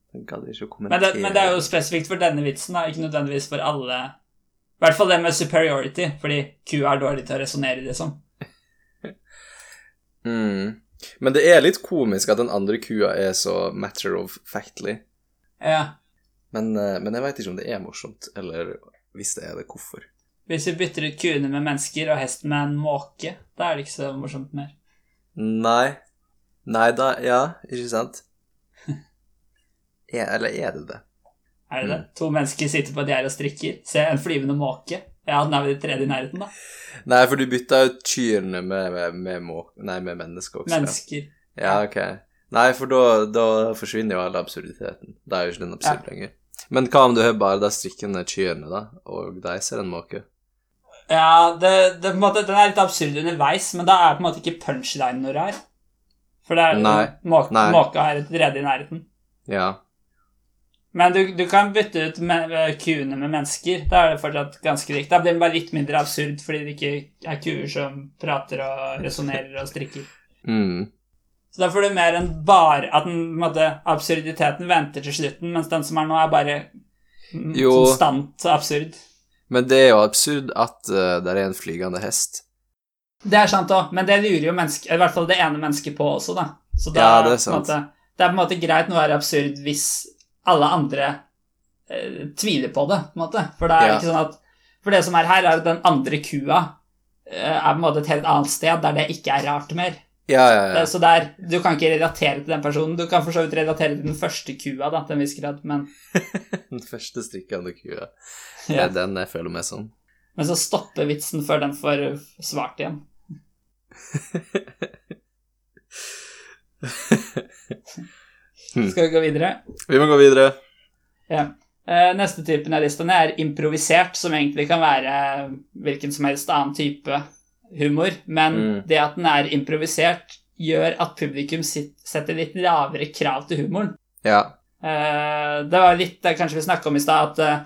Men, det, men det er jo spesifikt for denne vitsen, da, ikke nødvendigvis for alle. I hvert fall det med superiority, fordi Q er dårlig til å resonnere, liksom. <laughs> Mm. Men det er litt komisk at den andre kua er så matter of factly. Ja. Men, eh, men jeg veit ikke om det er morsomt, eller hvis det er det, hvorfor. Hvis vi bytter ut kuene med mennesker og hesten med en måke, da er det ikke så morsomt mer. Nei. Nei da, ja, ikke sant? Er, eller er det det? Er det Mm. det? To mennesker sitter på et gjerde og strikker. Se, en flyvende måke. Ja, den er vel det tredje i nærheten, da. Nei, for du bytta ut kyrne med, med, med, måke, nei, med mennesker også. Mennesker. Ja, ok. Nei, for da, da forsvinner jo all absurditeten. Da er jo ikke den absurd lenger. Men hva om du har bare de strikkende kyrne, da, og de ser en måke? Ja, det, det, måte, den er litt absurd underveis, men da er på en måte ikke punchline noe rar. For det er Nei. Måke, Nei. måka er allerede i nærheten. Ja. Men du, du kan bytte ut med, med kuene med mennesker. Da er det fortsatt ganske likt. Da blir den bare litt mindre absurd fordi det ikke er kuer som prater og resonnerer og strikker. Mm. Så da får du mer enn bare at den, på en måte, absurditeten venter til slutten, mens den som er nå, er bare Jo. konstant absurd. Men det er jo absurd at uh, det er en flygende hest. Det er sant òg, men det lurer jo menneske, i hvert fall det ene mennesket på også, da. Så da, Ja, det er sant. Måte, det er på en måte greit å være absurd hvis alle andre uh, tviler på det, på en måte. For det er Ja. ikke sånn at For det som er her, er at den andre kua uh, er på en måte et helt annet sted der det ikke er rart mer. Ja, ja, ja. Det- Så der, du kan ikke relatere til den personen. Du kan for så vidt relatere til den første kua, da, til en viss grad, men, <laughs> Den første strikkende kua. Ja. Det er den jeg føler meg sånn. men så stopper vitsen før den får svart igjen. Hmm. Skal vi gå videre? Vi må gå videre. Ja. Eh, neste typen av listene er improvisert, som egentlig kan være hvilken som helst annen type humor. Men Mm. det at den er improvisert, gjør at publikum setter litt lavere krav til humoren. Ja. Eh, det var litt det kanskje vi snakka om i stad, at eh,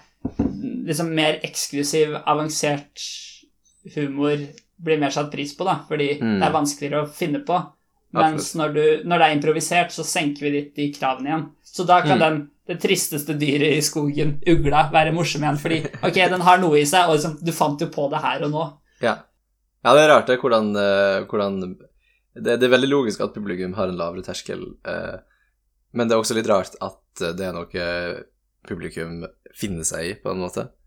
liksom mer eksklusiv, avansert humor blir mer satt pris på, da, fordi Mm. det er vanskeligere å finne på. Mens når, du, når det er improvisert, så senker vi litt de kravene igjen. Så da kan Mm. den, det tristeste dyret i skogen, ugla, være morsom igjen, fordi ok, den har noe i seg, og liksom, du fant jo på det her og nå. Ja. ja, det er rart det, hvordan, eh, hvordan det, det er veldig logisk at publikum har en lavere terskel, eh, men det er også litt rart at det er noe publikum finner seg i, på en måte. <laughs>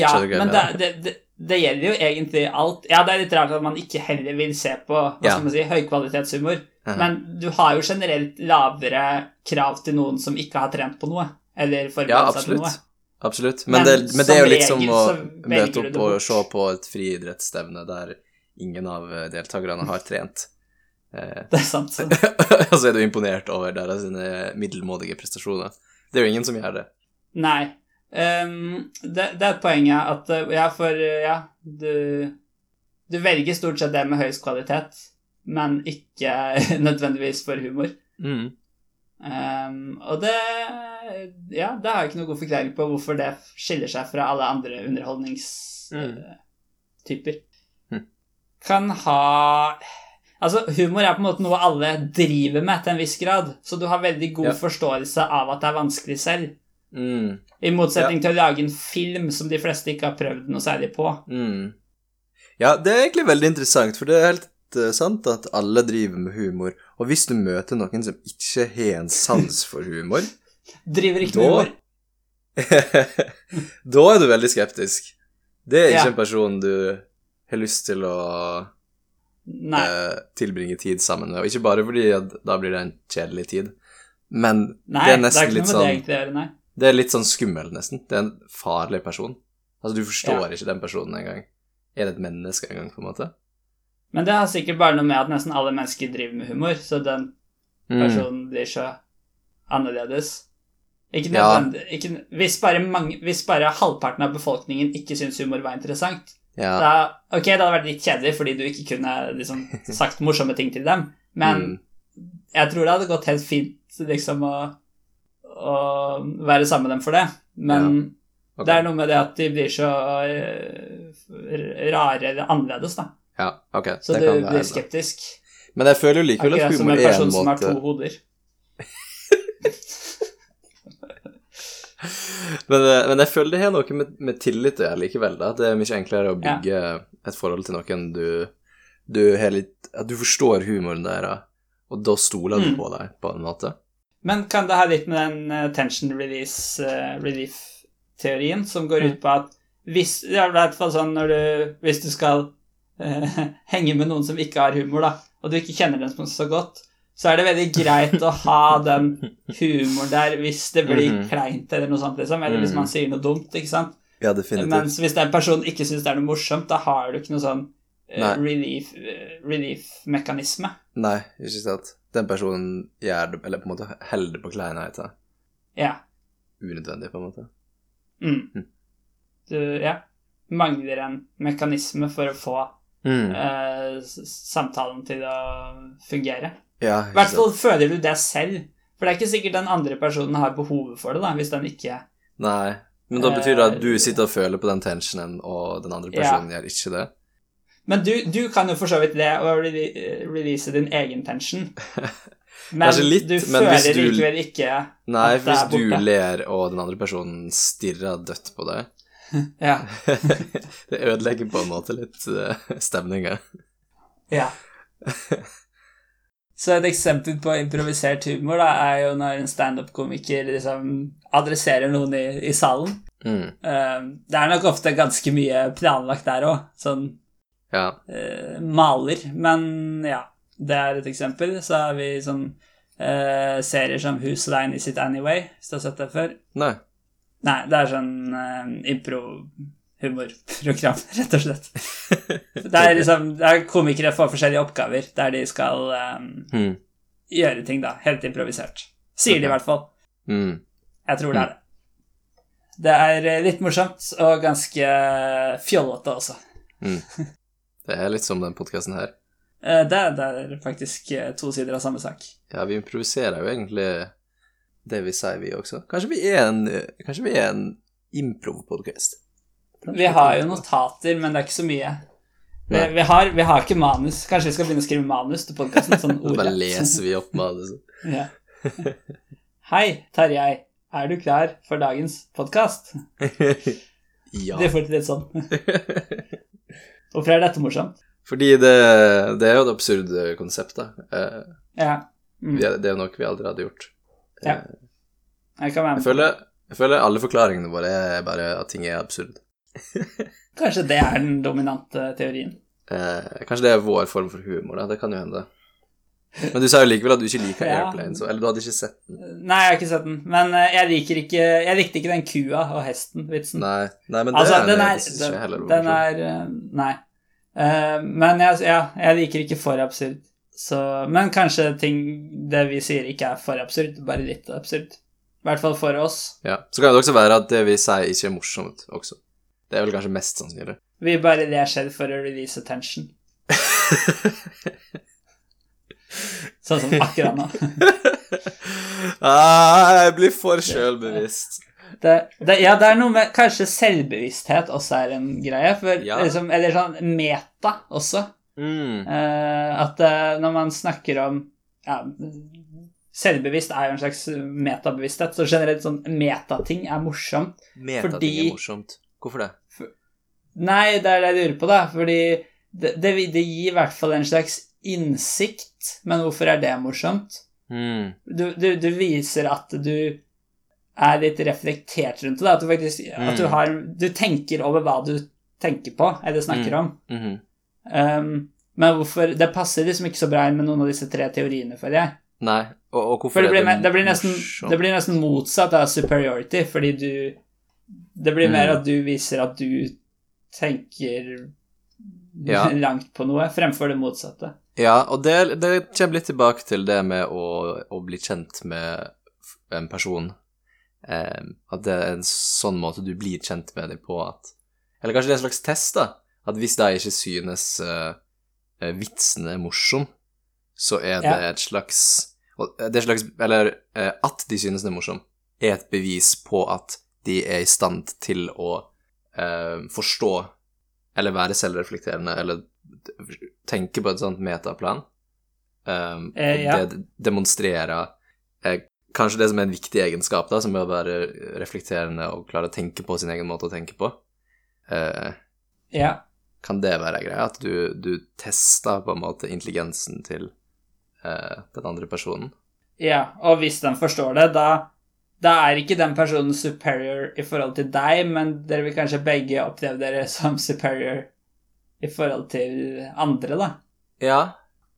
Ja, men det, det, det, det gjelder jo egentlig alt. Ja, det er litt rart at man ikke heller vil se på hva Ja. skal man si, høykvalitetshumor. Mhm. Men du har jo generelt lavere krav til noen som ikke har trent på noe, eller Ja, forberedt seg til noe. absolutt. Men, Men det, men det er jo liksom regel å møte opp og se på et friidrettsstevne der ingen av deltakerne har trent. <laughs> Eh, Det er <laughs> sant. Og så er du imponert over deres middelmådige prestasjoner. Det er jo ingen som gjør det. Nei. Um, det, det er poenget at eh, Ja, for eh, ja, du Du velger stort sett det med høyest kvalitet, men ikke <laughs> nødvendigvis for humor. Mm. Um, og det Ja, det har jeg ikke noe god forklaring på hvorfor det skiller seg fra alle andre underholdningstyper. Mm. Kan ha Altså, humor er på en måte noe alle driver med til en viss grad, så du har veldig god Ja. forståelse av at det er vanskelig selv. Mm. I motsetning til å lage en film som de fleste ikke har prøvd noe særlig på. Mm. Ja, det er egentlig veldig interessant, for det er helt uh, sant at alle driver med humor. Og hvis du møter noen som ikke har en sans for humor, Driver ikke Da- med humor. <laughs> da er du veldig skeptisk. Det er ikke Ja. en person du har lyst til å eh, tilbringe tid sammen med. Og ikke bare fordi da blir det en kjedelig tid, men Nei, det er nesten det er ikke litt med det sånn egentlig nei. Det er litt sånn skummelt, nesten. Det er en farlig person. Altså, du forstår Ja. ikke den personen engang. Er det et menneske engang, på en måte? Men det har sikkert bare noe med at nesten alle mennesker driver med humor, så den Mm. personen blir så annerledes. Ikke Ja. ikke, hvis, bare mange, hvis bare halvparten av befolkningen ikke syns humor var interessant, Ja. da Ok, det hadde vært litt kjedelig fordi du ikke kunne liksom <laughs> sagt morsomme ting til dem, men Mm. jeg tror det hadde gått helt fint liksom å, å være sammen med dem for det. Men ok. det er noe med det at de blir så eh, rare eller annerledes, da. Ja, ok. Så det du blir være. skeptisk. Men jeg føler jo likevel at Akkurat som humor en er person en som har to hoder. <laughs> men, eh, men jeg føler det har noe med, med tillit å gjøre likevel. da. Det er mye enklere å bygge et forhold til noen du, du har litt At du forstår humoren deres, og da stoler du Mm. på dem, på en måte. Men kan det ha litt med den eh, tension release uh, relief-teorien som går Mm. ut på at hvis Det i hvert fall sånn du Hvis du skal uh, <laughs> henge med noen som ikke har humor, da, og du ikke kjenner dem så godt, så er det veldig greit å ha <laughs> den humoren der hvis det blir Mhm. kleint eller noe sånt, liksom. Eller hvis Mhm. man sier noe dumt, ikke sant. Ja, definitivt. Mens hvis den personen ikke syns det er noe morsomt, da har du ikke noe sånn uh, relief-mekanisme. relief-mekanisme. Nei, ikke sant. Den personen gjør det, eller på en måte holder på kleinheter. ja. Unødvendig, på en måte. Mm. Mm. Du ja, mangler en mekanisme for å få Mm. eh, samtalen til å fungere. Ja, I hvert fall føler du det selv. For det er ikke sikkert den andre personen har behovet for det, da, hvis den ikke Nei. Men da betyr det at du Eh, sitter og føler på den tensionen, og den andre Ja. personen gjør ikke det? Men du, du kan jo for så vidt le og re release din egen tension. <laughs> Men litt, du men føler du- likevel ikke Nei, At det er hvis du borte. ler, og den andre personen stirrer dødt på deg <laughs> Ja. <laughs> Det ødelegger på en måte litt uh, stemninga. ja. Så et eksempel på improvisert humor da, er jo når en standup-komiker liksom adresserer noen i, i salen. Mm. Eh, det er nok ofte ganske mye planlagt der òg, sånn Ja. eh, maler. Men ja, det er et eksempel. Så har vi sånn eh, serier som Who's Line Is It Anyway, hvis du har sett det før. Nei. Nei, det er sånn uh, impro-humorprogram, <laughs> rett og slett. <laughs> Det er liksom det er komikere får forskjellige oppgaver der de skal eh, Mm. gjøre ting, da. Helt improvisert. Sier de i hvert fall. Mm. Jeg tror det er det. Det er eh, litt morsomt og ganske fjollete også. <laughs> Det er litt som den podkasten her. Det Det, det er faktisk eh, to sider av samme sak. Ja, vi improviserer jo egentlig det vi sier, vi også. Kanskje vi er en, kanskje vi er en improv-podkast? Vi har jo notater, men det er ikke så mye. Vi, vi, har, vi har ikke manus. Kanskje vi skal begynne å skrive manus til podkasten? Sånn <laughs> Så bare leser vi opp manuset. <laughs> Ja. Hei, Tarjei. Er du klar for dagens podkast? <laughs> ja. Det får til litt sånn. Hvorfor er dette morsomt? Fordi det, det er jo et absurd konsept, da. Eh, Ja. Mm. Det er jo noe vi aldri hadde gjort. Ja. Jeg kan være Jeg føler, jeg føler alle forklaringene våre er bare at ting er absurd. Kanskje det er den dominante teorien. Eh, kanskje det er vår form for humor, da. Det kan jo hende. Men du sa jo likevel at du ikke liker <laughs> Ja. Airplane, så, eller du hadde ikke sett den. Nei, jeg har ikke sett den. Men eh, jeg liker ikke Jeg likte ikke den kua og hesten-vitsen. Nei, nei men det Altså, er, den er, synes ikke jeg heller den, er eh, Nei. Uh, men jeg, ja, jeg liker ikke for absurd. Så, men kanskje ting det vi sier, ikke er for absurd, bare litt absurd. I hvert fall for oss. Ja. Så kan det også være at det vi sier, ikke er morsomt også. Det er vel kanskje mest sannsynlig. Vi bare ler selv for å release attention. <laughs> Sånn som akkurat nå. <laughs> ah, jeg blir for sjølbevisst. Det, det, ja, det er noe med Kanskje selvbevissthet også er en greie. For, Ja. liksom, eller sånn meta også. Mm. Eh, at eh, når man snakker om ja, Selvbevisst er jo en slags metabevissthet, så generelt sånn metating er morsomt. Metating Fordi- er morsomt. Hvorfor det? Nei, det er det jeg lurer på, da. Fordi det, det, det gir i hvert fall en slags innsikt, men hvorfor er det morsomt? Mm. Du, du, du viser at du er litt reflektert rundt det. At du faktisk at du Mm. har Du tenker over hva du tenker på, eller snakker Mm. om. -hmm. Um, men hvorfor Det passer liksom ikke så bra inn med noen av disse tre teoriene, føler jeg. Nei, og, og hvorfor det blir, me- det, blir nesten, det blir nesten motsatt av superiority, fordi du Det blir mer Mm. at du viser at du tenker Ja. langt på noe, fremfor det motsatte. Ja, og det, det kommer litt tilbake til det med å, å bli kjent med en person. Eh, at det er en sånn måte du blir kjent med dem på at Eller kanskje det er en slags test, da. At hvis de ikke synes eh, eh, vitsen er morsom, så er det Ja. et slags det er slags Eller eh, at de synes den er morsom, er et bevis på at de er i stand til å eh, forstå eller være selvreflekterende eller tenke på et sånt metaplan. Um, Eh, ja. Det demonstrerer eh, kanskje det som er en viktig egenskap, da, som er å være reflekterende og klare å tenke på sin egen måte å tenke på. Eh, Ja. kan det være greia? At du, du tester på en måte intelligensen til eh, den andre personen? ja. Og hvis den forstår det, da da er ikke den personen superior i forhold til deg, men dere vil kanskje begge oppleve dere som superior i forhold til andre, da. Ja.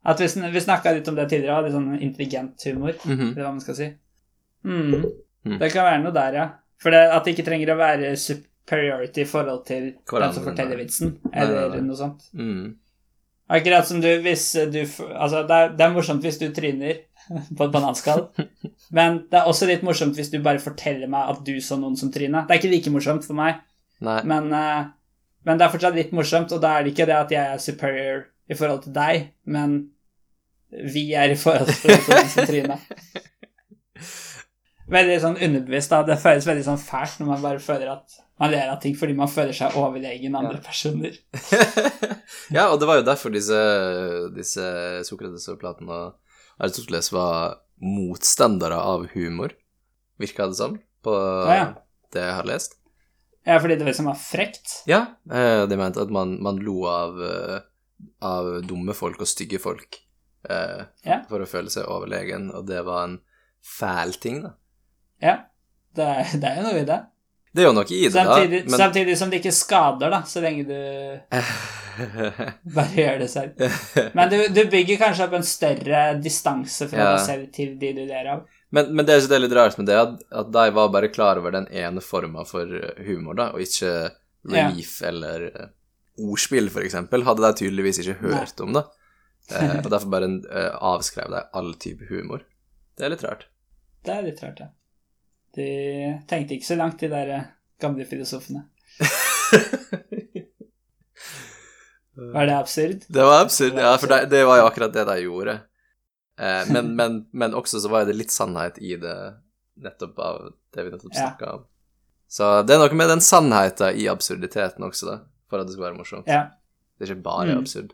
At vi, vi snakka litt om det tidligere, litt sånn intelligent humor, Mhm. eller hva man skal si. Mm. Mm. Det kan være noe der, ja. For det, at det ikke trenger å være superiority i forhold til den som forteller vitsen, eller nei, nei. noe sånt. Mm. Akkurat som du hvis du Altså, det er, det er morsomt hvis du tryner <laughs> på et bananskall, <laughs> men det er også litt morsomt hvis du bare forteller meg at du så noen som tryna. Det er ikke like morsomt for meg, Nei. men, eh, men det er fortsatt litt morsomt, og da er det ikke det at jeg er superior i forhold til deg, men vi er i forhold til <laughs> Trine. Veldig sånn underbevisst, da. Det føles veldig sånn fælt når man bare føler at man ler av ting fordi man føler seg overlegen andre Ja. personer. <laughs> ja, og det var jo derfor disse, disse Sokrates og og Aristoteles var motstandere av humor, virka det som, på Ja, ja. det jeg har lest. Ja, fordi det liksom var frekt. Ja, eh, de mente at man, man lo av, eh, av dumme folk og stygge folk eh, Ja. for å føle seg overlegen, og det var en fæl ting, da. Ja. Det er, <laughs> det er jo noe i det. Det er jo noe i det, Samtidig, da, samtidig som det ikke skader, da, så lenge du <laughs> bare gjør det selv. <laughs> Men du, du bygger kanskje opp en større distanse fra Ja. deg selv til de du ler av. men, men det det er litt rart med det, at, at de var bare klar over den ene forma for humor, da, og ikke relief eller eh, ordspill, for eksempel, hadde de tydeligvis ikke hørt om, da. Eh, og derfor bare eh, avskrev de all type humor. Det er litt rart. Det er litt rart, ja. De tenkte ikke så langt, de der eh, gamle filosofene. <laughs> Var det absurd? Det var absurd, ja, for det, det var jo akkurat det de gjorde. Eh, men, men, men også så var det litt sannhet i det, nettopp av det vi nettopp snakka om. Så det er noe med den sannheten i absurditeten også, da, for at det skal være morsomt. Ja. Det er ikke bare Mm. absurd.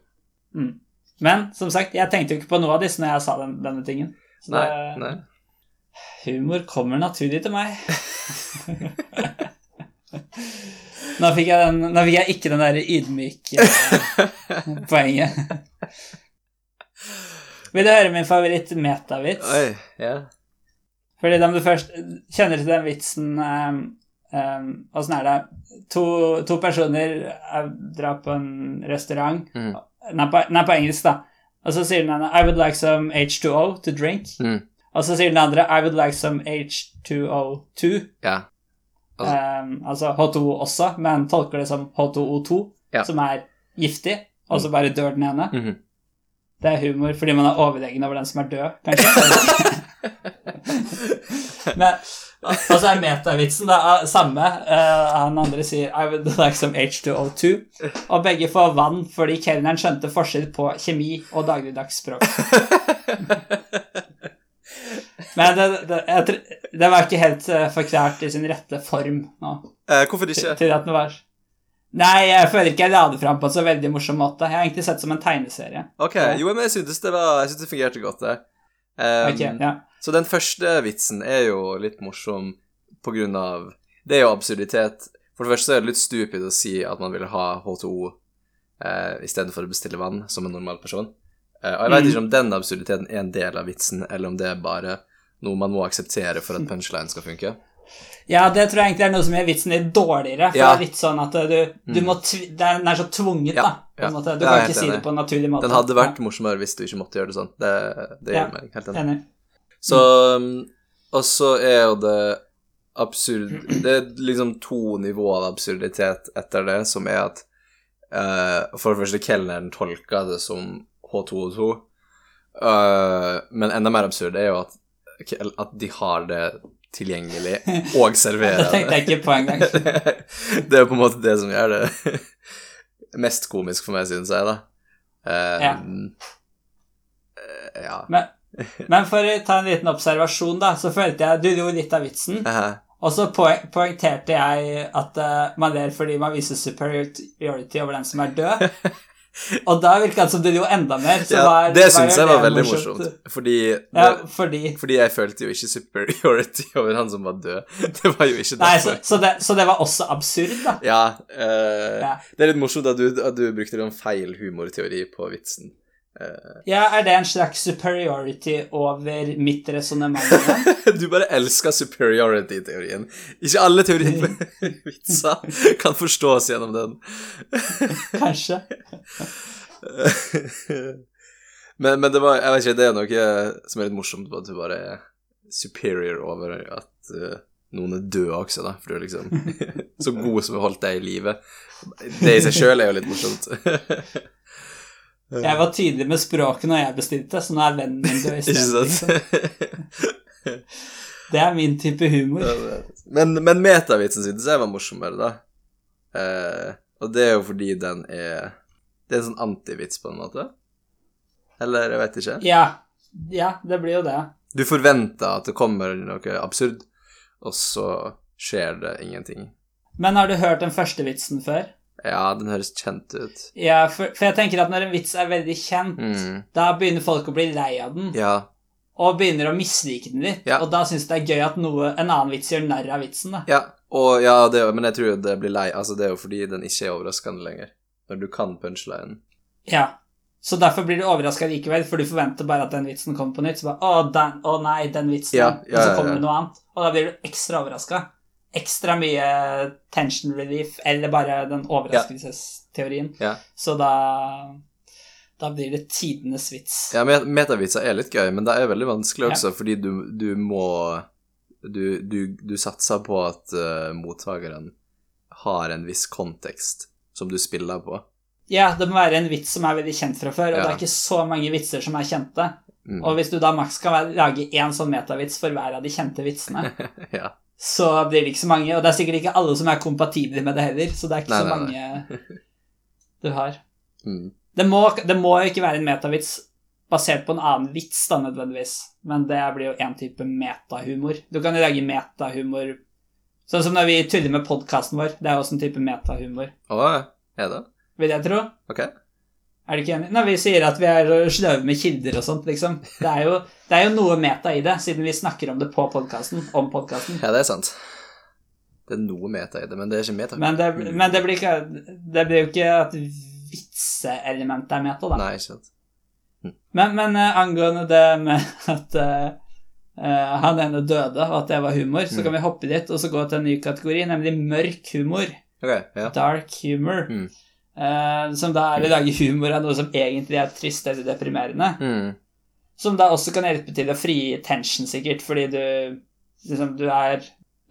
Mm. Men som sagt, jeg tenkte jo ikke på noe av disse når jeg sa den, denne tingen. Så Nei, det, nei. humor kommer naturlig til meg. <laughs> nå, fikk den, nå fikk jeg ikke den der ydmyke <laughs> poenget. Vil du høre min favoritt-metavits? Oi, ja. Fordi om du først kjenner til den vitsen um, um, Åssen er det? To, to personer eh, drar på en restaurant Mm. nei, på, nei, på engelsk, da. Og så sier den ene I would like some H2O to drink. Mm. Og så sier den andre I would like some H2O2. ja. Altså- Um, altså H2O også, men tolker det som H2O2, Ja. som er giftig, og så bare dør den ene. Mhm. Det er humor fordi man er overlegen over den som er død, kanskje. <laughs> Men, altså så er metavitsen det ah, samme. Eh, han andre sier I would like some H2O2. Og begge får vann fordi kelneren skjønte forskjell på kjemi og dagligdagsspråk. Men det, det, jeg, det var ikke helt eh, forklart i sin rette form nå. Eh, hvorfor ikke? til at den var Nei, jeg føler ikke jeg la det fram på en så veldig morsom måte. Jeg har egentlig sett det som en tegneserie. Ok, jo, men jeg syntes det var Jeg syntes det fungerte godt, det. Um, okay, ja. Så den første vitsen er jo litt morsom på grunn av Det er jo absurditet. For det første er det litt stupid å si at man vil ha H2O eh, istedenfor å bestille vann, som en normal person. Eh, og jeg vet Mm. ikke om den absurditeten er en del av vitsen, eller om det er bare noe man må akseptere for at <laughs> punchline skal funke. Ja, det tror jeg egentlig er noe som gjør vitsen litt dårligere. For Ja. det er litt sånn at du, du Mm. må Den er så tvunget, Ja, da. Du kan ikke si det på en naturlig måte. Den hadde vært morsommere hvis du ikke måtte gjøre det sånn. Det, det gjør meg helt enig. Enig. Så um, Og så er jo det absurd Det er liksom to nivåer av absurditet etter det, som er at uh, For det første, kelneren tolka det som H2O2, uh, men enda mer absurd er jo at, at de har det tilgjengelig og serverer <laughs> Det tenkte jeg ikke på engang. <laughs> det er på en måte det som gjør det <laughs> mest komisk for meg, synes jeg, da. Um, Ja. eh, ja. Men, men for å ta en liten observasjon, da, så følte jeg Du dro litt av vitsen. Eh, Og så poeng, poengterte jeg at uh, man ler fordi man viser superiority over den som er død. Og da virka det som du lo enda mer. Ja, hva er- det syns jeg var veldig morsomt, fordi, Ja, fordi fordi jeg følte jo ikke superiority <laughs> over han som var død. Det var jo ikke Nei, så, så, det, så det var også absurd, da. Ja, uh, Ja. det er litt morsomt at du, at du brukte en feil humorteori på vitsen. Eh, Ja, er det en slags superiority over mitt resonnement? <laughs> du bare elsker superiority-teorien. Ikke alle teorivitser kan forstås gjennom den. <laughs> Kanskje. <laughs> men, men det var Jeg vet ikke, det er noe som er litt morsomt på at du bare er superior over at uh, noen er døde også, da, for du er liksom så god som har holdt deg i live. Det i seg sjøl er jo litt morsomt. Jeg var tydelig med språket når jeg bestilte, så nå er vennen min død isteden. Liksom. <laughs> Det er min type humor. men, men metavitsen syntes jeg var morsommere, da. Eh, og det er jo fordi den er Det er en sånn antivits, på en måte. Eller jeg vet ikke. Ja. Ja, det blir jo det. Du forventer at det kommer noe absurd, og så skjer det ingenting. Men har du hørt den første vitsen før? Ja, den høres kjent ut. Ja, for, for jeg tenker at når en vits er veldig kjent, Mm. da begynner folk å bli lei av den, Ja. og begynner å mislike den litt. Ja. Og da syns det er gøy at noe, en annen vits gjør narr av vitsen, da. ja. Og ja, det, men jeg tror det blir lei. Altså, det er jo fordi den ikke er overraskende lenger. Når du kan punchlinen. Ja. Så derfor blir du overraska likevel, for du forventer bare at den vitsen kommer på nytt. Så bare, å, den, å nei, den vitsen. Ja, ja, og så kommer det noe annet. Og da blir du ekstra overraska. Ekstra mye tension relief, eller bare den overraskelsesteorien. Ja. Så da Da blir det tidenes vits. Ja, metavitser er litt gøy, men det er veldig vanskelig Ja. også, fordi du, du må Du, du, du satser på at uh, mottakeren har en viss kontekst som du spiller på. Ja, det må være en vits som er veldig kjent fra før, og Ja. det er ikke så mange vitser som er kjente. Mm. Og hvis du da maks kan lage én sånn metavits for hver av de kjente vitsene, <laughs> ja. Så blir det ikke så mange. Og det er sikkert ikke alle som er kompatible med det heller, så det er ikke Nei, så nei, mange <laughs> du har. Mm. Det må, det må jo ikke være en metavits basert på en annen vits, da, nødvendigvis. Men det blir jo én type metahumor. Du kan jo lage metahumor Sånn som når vi tuller med podkasten vår. Det er også en type metahumor, Å, er det? vil jeg tro. Ok. Er du ikke enig? Når vi sier at vi er sløve med kilder og sånt, liksom. Det er, jo, det er jo noe meta i det, siden vi snakker om det på podkasten. Om podkasten. Ja, det er sant. Det er noe meta i det, men det er ikke meta. Men, det, men det, blir ikke, det blir jo ikke at vitseelementet er meta, da. Nei, ikke sant. Men, men uh, angående det med at uh, uh, han ene døde, og at det var humor, så Mm. kan vi hoppe dit og så gå til en ny kategori, nemlig mørk humor. Ok, ja. Dark humor. Mm. Eh, som da er å lage humor av noe som egentlig er trist eller deprimerende. Mm. Som da også kan hjelpe til å frigi tension, sikkert, fordi du liksom, du er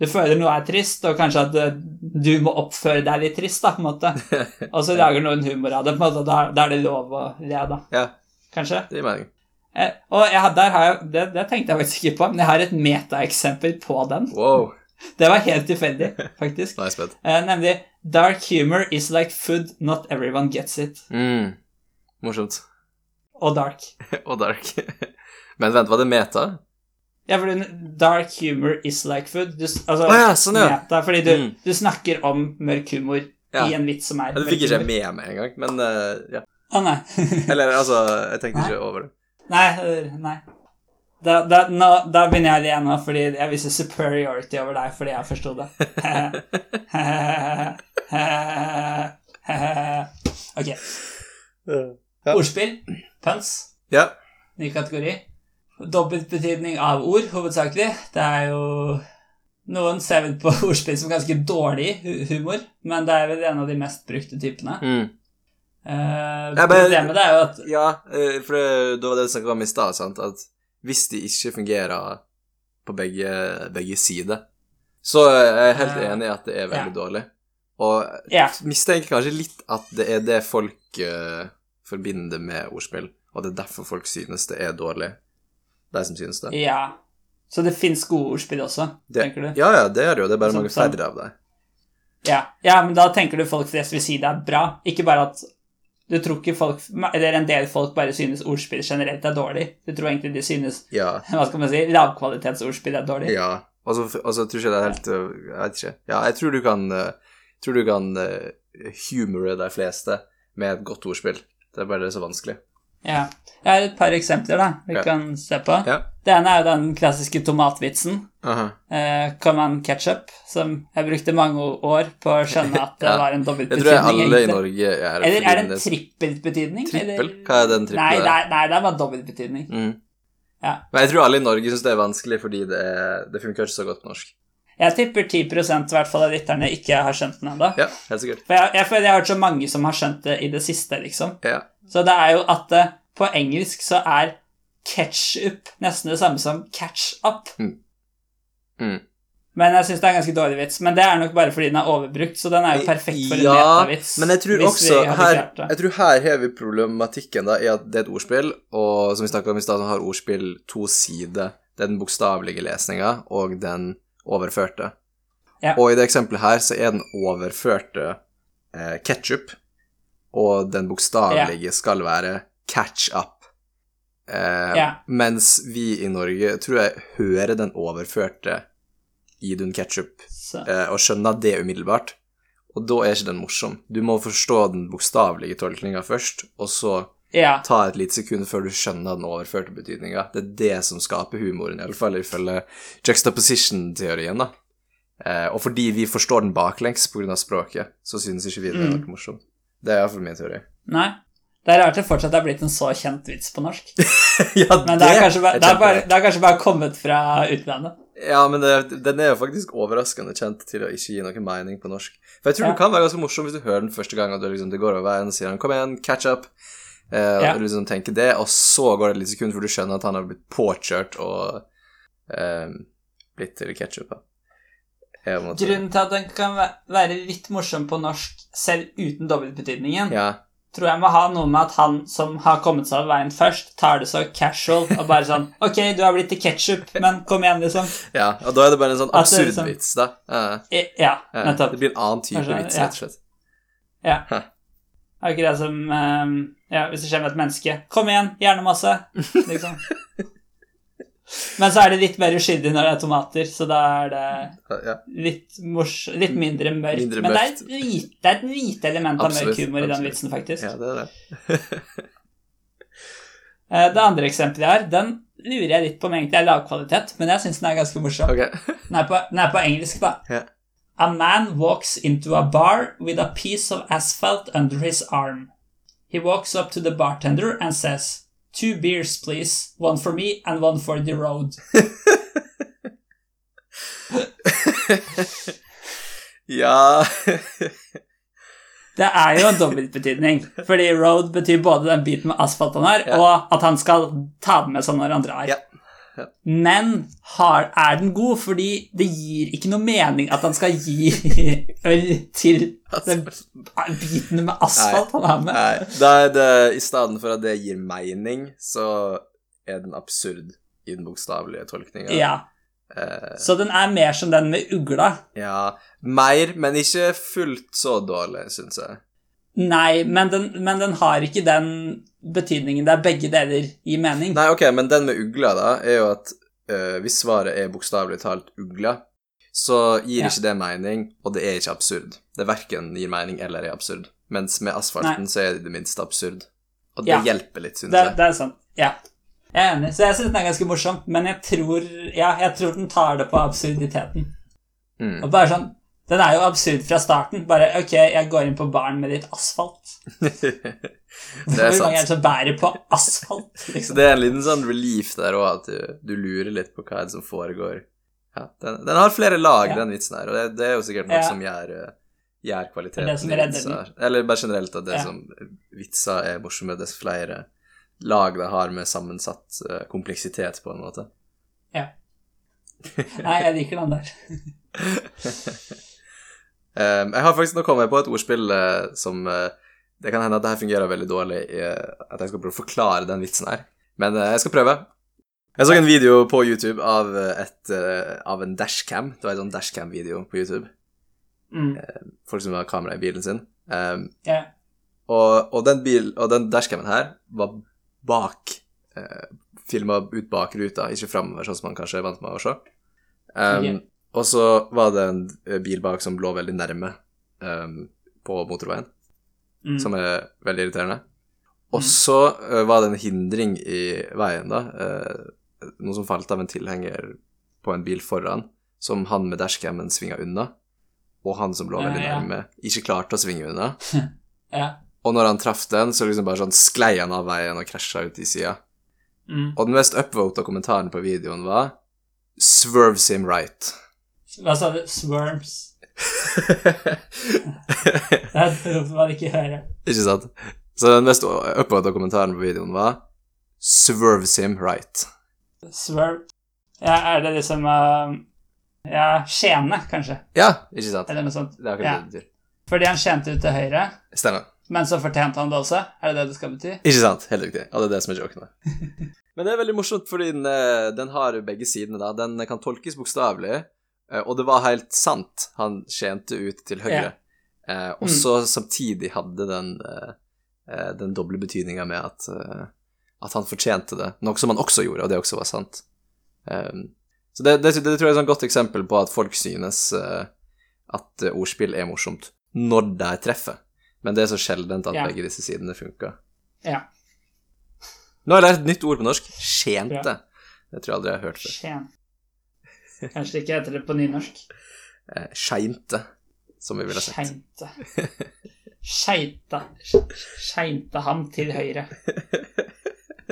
Du føler noe er trist, og kanskje at eh, du må oppføre deg litt trist, da, på en måte. <laughs> Og så lager noen humor av det, på en måte, og da, da er det lov å le, da. Ja, Kanskje? det gir mening. Eh, og jeg, der har jeg, det, det tenkte jeg faktisk ikke på, men jeg har et metaeksempel på den. Wow. Det var helt tilfeldig, faktisk. <laughs> Nice. Eh, nemlig Dark humor is like food, not everyone gets it. Mm. Morsomt. Og dark. <laughs> Og dark. <laughs> Men vent, var det meta? Ja, for dark humor is like food. Du, altså, ah, ja, sånn, ja. meta, fordi du, Mm. du snakker om mørk humor Ja. i en vits som er Ja, Det fikk ikke med meg engang, men uh, ja. Å, nei. Eller altså, jeg tenkte Nei. ikke over det. nei, øh, nei. Da, da, nå, da begynner jeg å le nå, fordi jeg viser superiority over deg fordi jeg forsto det. <laughs> ok. Ja. Ordspill. Pøns. Ja. Ny kategori. Dobbeltbetydning av ord, hovedsakelig. Det er jo Noen ser vel på <laughs> ordspill som ganske dårlig humor, men det er vel en av de mest brukte typene. Mm. Uh, Ja, men- problemet er jo at Ja, eh, for det, var det du snakket om i stad, sant, at hvis de ikke fungerer på begge, begge sider, så jeg er helt enig i at det er veldig ja. dårlig. Og jeg mistenker kanskje litt at det er det folk uh, forbinder med ordspill, og det er derfor folk synes det er dårlig. De som synes det. Ja. Så det fins gode ordspill også, det tenker du? Ja, ja, det er det jo. Det er bare Som- mange som- færre av dem. Ja. ja, men da tenker du folk flest vil si det er bra. Ikke bare at Du tror ikke folk Eller en del folk bare synes ordspill generelt er dårlig. Du tror egentlig de synes <laughs> Ja. Hva skal man si lavkvalitetsordspill er dårlig. Ja. Og så og så tror ikke det er helt øh, Jeg vet ikke. Ja, jeg tror du kan øh, tror du kan øh, humore de fleste med et godt ordspill. Det er bare det så vanskelig. Ja. Jeg har et par eksempler da vi Ja. kan se på. Ja. Det ene er jo den klassiske tomatvitsen. Aha. Eh, Command ketchup, som jeg brukte mange år på å skjønne at det <laughs> Ja. var en dobbeltbetydning. tror jeg alle i. Norge er. Eller er det en trippelbetydning? Trippel? Hva er den trippel? Nei, det er, nei, det er bare dobbeltbetydning. Mm. Ja. Men jeg tror alle i Norge syns det er vanskelig fordi det, det funker ikke så godt på norsk. Jeg tipper 10% i hvert fall av lytterne ikke har skjønt den ennå. Ja, helt sikkert. For jeg, jeg føler jeg har hørt så mange som har skjønt det i det siste, liksom. Ja. Så det er jo at det, på engelsk så er ketchup nesten det samme som catch up. Mm. Men jeg syns det er en ganske dårlig vits. Men det er nok bare fordi den er overbrukt, så den er jo perfekt for en ja, metavits. men jeg tror også her. Jeg tror her har vi problematikken, da, i at det er et ordspill, og som vi snakka om i stad, har ordspill to sider. Det er den bokstavelige lesninga og den overførte. Ja. Og i det eksempelet her så er den overførte eh, ketchup, og den bokstavelige skal være catch up. Eh, Ja. Mens vi i Norge, tror jeg, hører den overførte Idun ketchup eh, og skjønner det umiddelbart. Og da er ikke den morsom. Du må forstå den bokstavelige tolkninga først, og så ja. ta et lite sekund før du skjønner den overførte betydninga. Det er det som skaper humoren, iallfall ifølge juxtaposition-teorien, da. Eh, og fordi vi forstår den baklengs pga. språket, så synes ikke vi det er Mm. noe morsomt. Det er iallfall min teori. Nei. Det er rart det fortsatt er blitt en så kjent vits på norsk. <laughs> ja, Men det, er kanskje det, er bare, det er kanskje bare kommet fra utlandet. Ja, men det, den er jo faktisk overraskende kjent til å ikke gi noe mening på norsk. For jeg tror Ja. det kan være ganske morsom hvis du hører den første gang, og du liksom, det går over veien, og sier han 'kom igjen, catch up', eh, Ja. liksom tenker det, og så går det et lite sekund før du skjønner at han har blitt påkjørt og eh, blitt til ketsjup. Grunnen til at den kan være litt morsom på norsk selv uten dobbeltbetydningen, Ja. tror jeg må ha noe med at han som har kommet seg av veien først, tar det så casual og bare sånn <laughs> Ok, du har blitt til ketsjup, men kom igjen, liksom. Ja, og da er det bare en sånn absurd liksom- vits, da. Uh, Ja, nettopp. det blir en annen type Kanskje, vits, rett og slett. Ja. Hæ. Akkurat som ehm, Ja, hvis det med et menneske. Kom igjen, hjernemasse. Liksom. Men så er det litt mer uskyldig når det er tomater, så da er det litt, mors litt mindre mørkt. Mindre Men det er, et hvite, det er et lite element av mørk humor i den vitsen, faktisk. ja, det er det. <laughs> Eh, Det andre eksempelet jeg har, den lurer jeg litt på om egentlig er lavkvalitet, men jeg syns den er ganske morsom. Okay. <laughs> Den, er på, den er på engelsk, da. Yeah. A man walks into a bar with a piece of asphalt under his arm. He walks up to the bartender and says, Two beers, please. One for me and one for the road. <laughs> Ja <laughs> Det er jo en dobbeltbetydning, fordi road betyr både den biten med asfalt han har, Ja. og at han skal ta den med seg når andre drar. Ja. Men har, er den god, fordi det gir ikke noe mening at han skal gi <laughs> øl til den biten med asfalt han har med. Nei, det er det I stedet for at det gir mening, så er den absurd i den bokstavelige tolkninga. Ja, Eh, så den er mer som den med ugla. ja. Mer, men ikke fullt så dårlig, syns jeg. Nei, men den, men den har ikke den betydningen der begge deler gir mening. Nei, ok, men den med ugla, da, er jo at eh, hvis svaret er bokstavelig talt ugla, så gir Ja. ikke det mening, og det er ikke absurd. Det verken gir mening eller er absurd. Mens med asfalten så er det i det minste absurd. Og det Ja. hjelper litt, syns jeg. det er sant. Ja. Jeg er enig, så jeg syns den er ganske morsom, men jeg tror, ja, jeg tror den tar det på absurditeten. Mm. Og bare sånn Den er jo absurd fra starten. Bare ok, jeg går inn på baren med litt asfalt. <laughs> det Hvor er mange er det som bærer på asfalt? Så Liksom? <laughs> det er en liten sånn relief der òg, at du, du lurer litt på hva det som foregår. Ja, den, den har flere lag, Ja. den vitsen her, og det, det er jo sikkert noe Ja. som gjør, eh, gjør kvaliteten Det som i vitser. Eller bare generelt at det som vitser er morsomme, dess flere lag de har med sammensatt eh, kompleksitet, på en måte. Ja. <laughs> Nei, jeg liker den der. Um, jeg har faktisk nå kommet på et ordspill uh, som uh, Det kan hende at det her fungerer veldig dårlig i uh, at jeg skal prøve å forklare den vitsen her. Men eh, jeg skal prøve. Jeg så en video på YouTube av, et, av en dashcam. Det var en sånn dashcam-video på YouTube. Mm. Folk som har kamera i bilen sin. Um, yeah. og, og, den bil, og den dashcamen her var bak uh, Filma ut bak ruta, ikke framover, sånn som man kanskje er vant med å se. Um, Ok. Og så var det en eh, bil bak som lå veldig nærme um, på motorveien, Mm. som er veldig irriterende. Og Mm. så uh, var det en hindring i veien, da. Uh, noe som falt av en tilhenger på en bil foran, som han med dashcamen svinga unna. Og han som lå Ja, veldig ja. nærme, ikke klarte å svinge unna. <laughs> ja. Og når han traff den, så liksom bare sånn sklei han av veien og krasja ut i sida. Mm. Og den mest upvota kommentaren på videoen var 'Swerves him right'. Hva sa du? Swerms? <laughs> Det lot man ikke høre. ikke sant? Så den mest upvota kommentaren på videoen var 'Swerves him right'. Swerve Ja, er det liksom uh, Ja, skjene, kanskje, Ja, ikke sant? eller noe sånt. Det er akkurat Ja. det det betyr. Fordi han skjente ut til høyre, Stemmer. men så fortjente han det også? Er det det det skal bety? Ikke sant? Helt riktig. Og det er det som er joken. <laughs> Men det er veldig morsomt, fordi den, eh, den har begge sidene. da. Den kan tolkes bokstavelig, og det var helt sant. Han tjente ut til høyre. Eh, og Mm. så samtidig hadde den, eh, eh, den doble betydninga med at, eh, at han fortjente det, noe som han også gjorde, og det også var sant. Um, så det, det, det tror jeg er et godt eksempel på at folk synes eh, at eh, ordspill er morsomt når de treffer. Men det er så sjeldent at Ja. begge disse sidene funker. Ja. Nå har jeg lært et nytt ord på norsk. Tjente. Det tror jeg aldri jeg har hørt før. Kanskje det ikke heter det på nynorsk? Eh, Skeinte, som vi ville sagt. Skeinte. Skeita. Skeinte ham til høyre.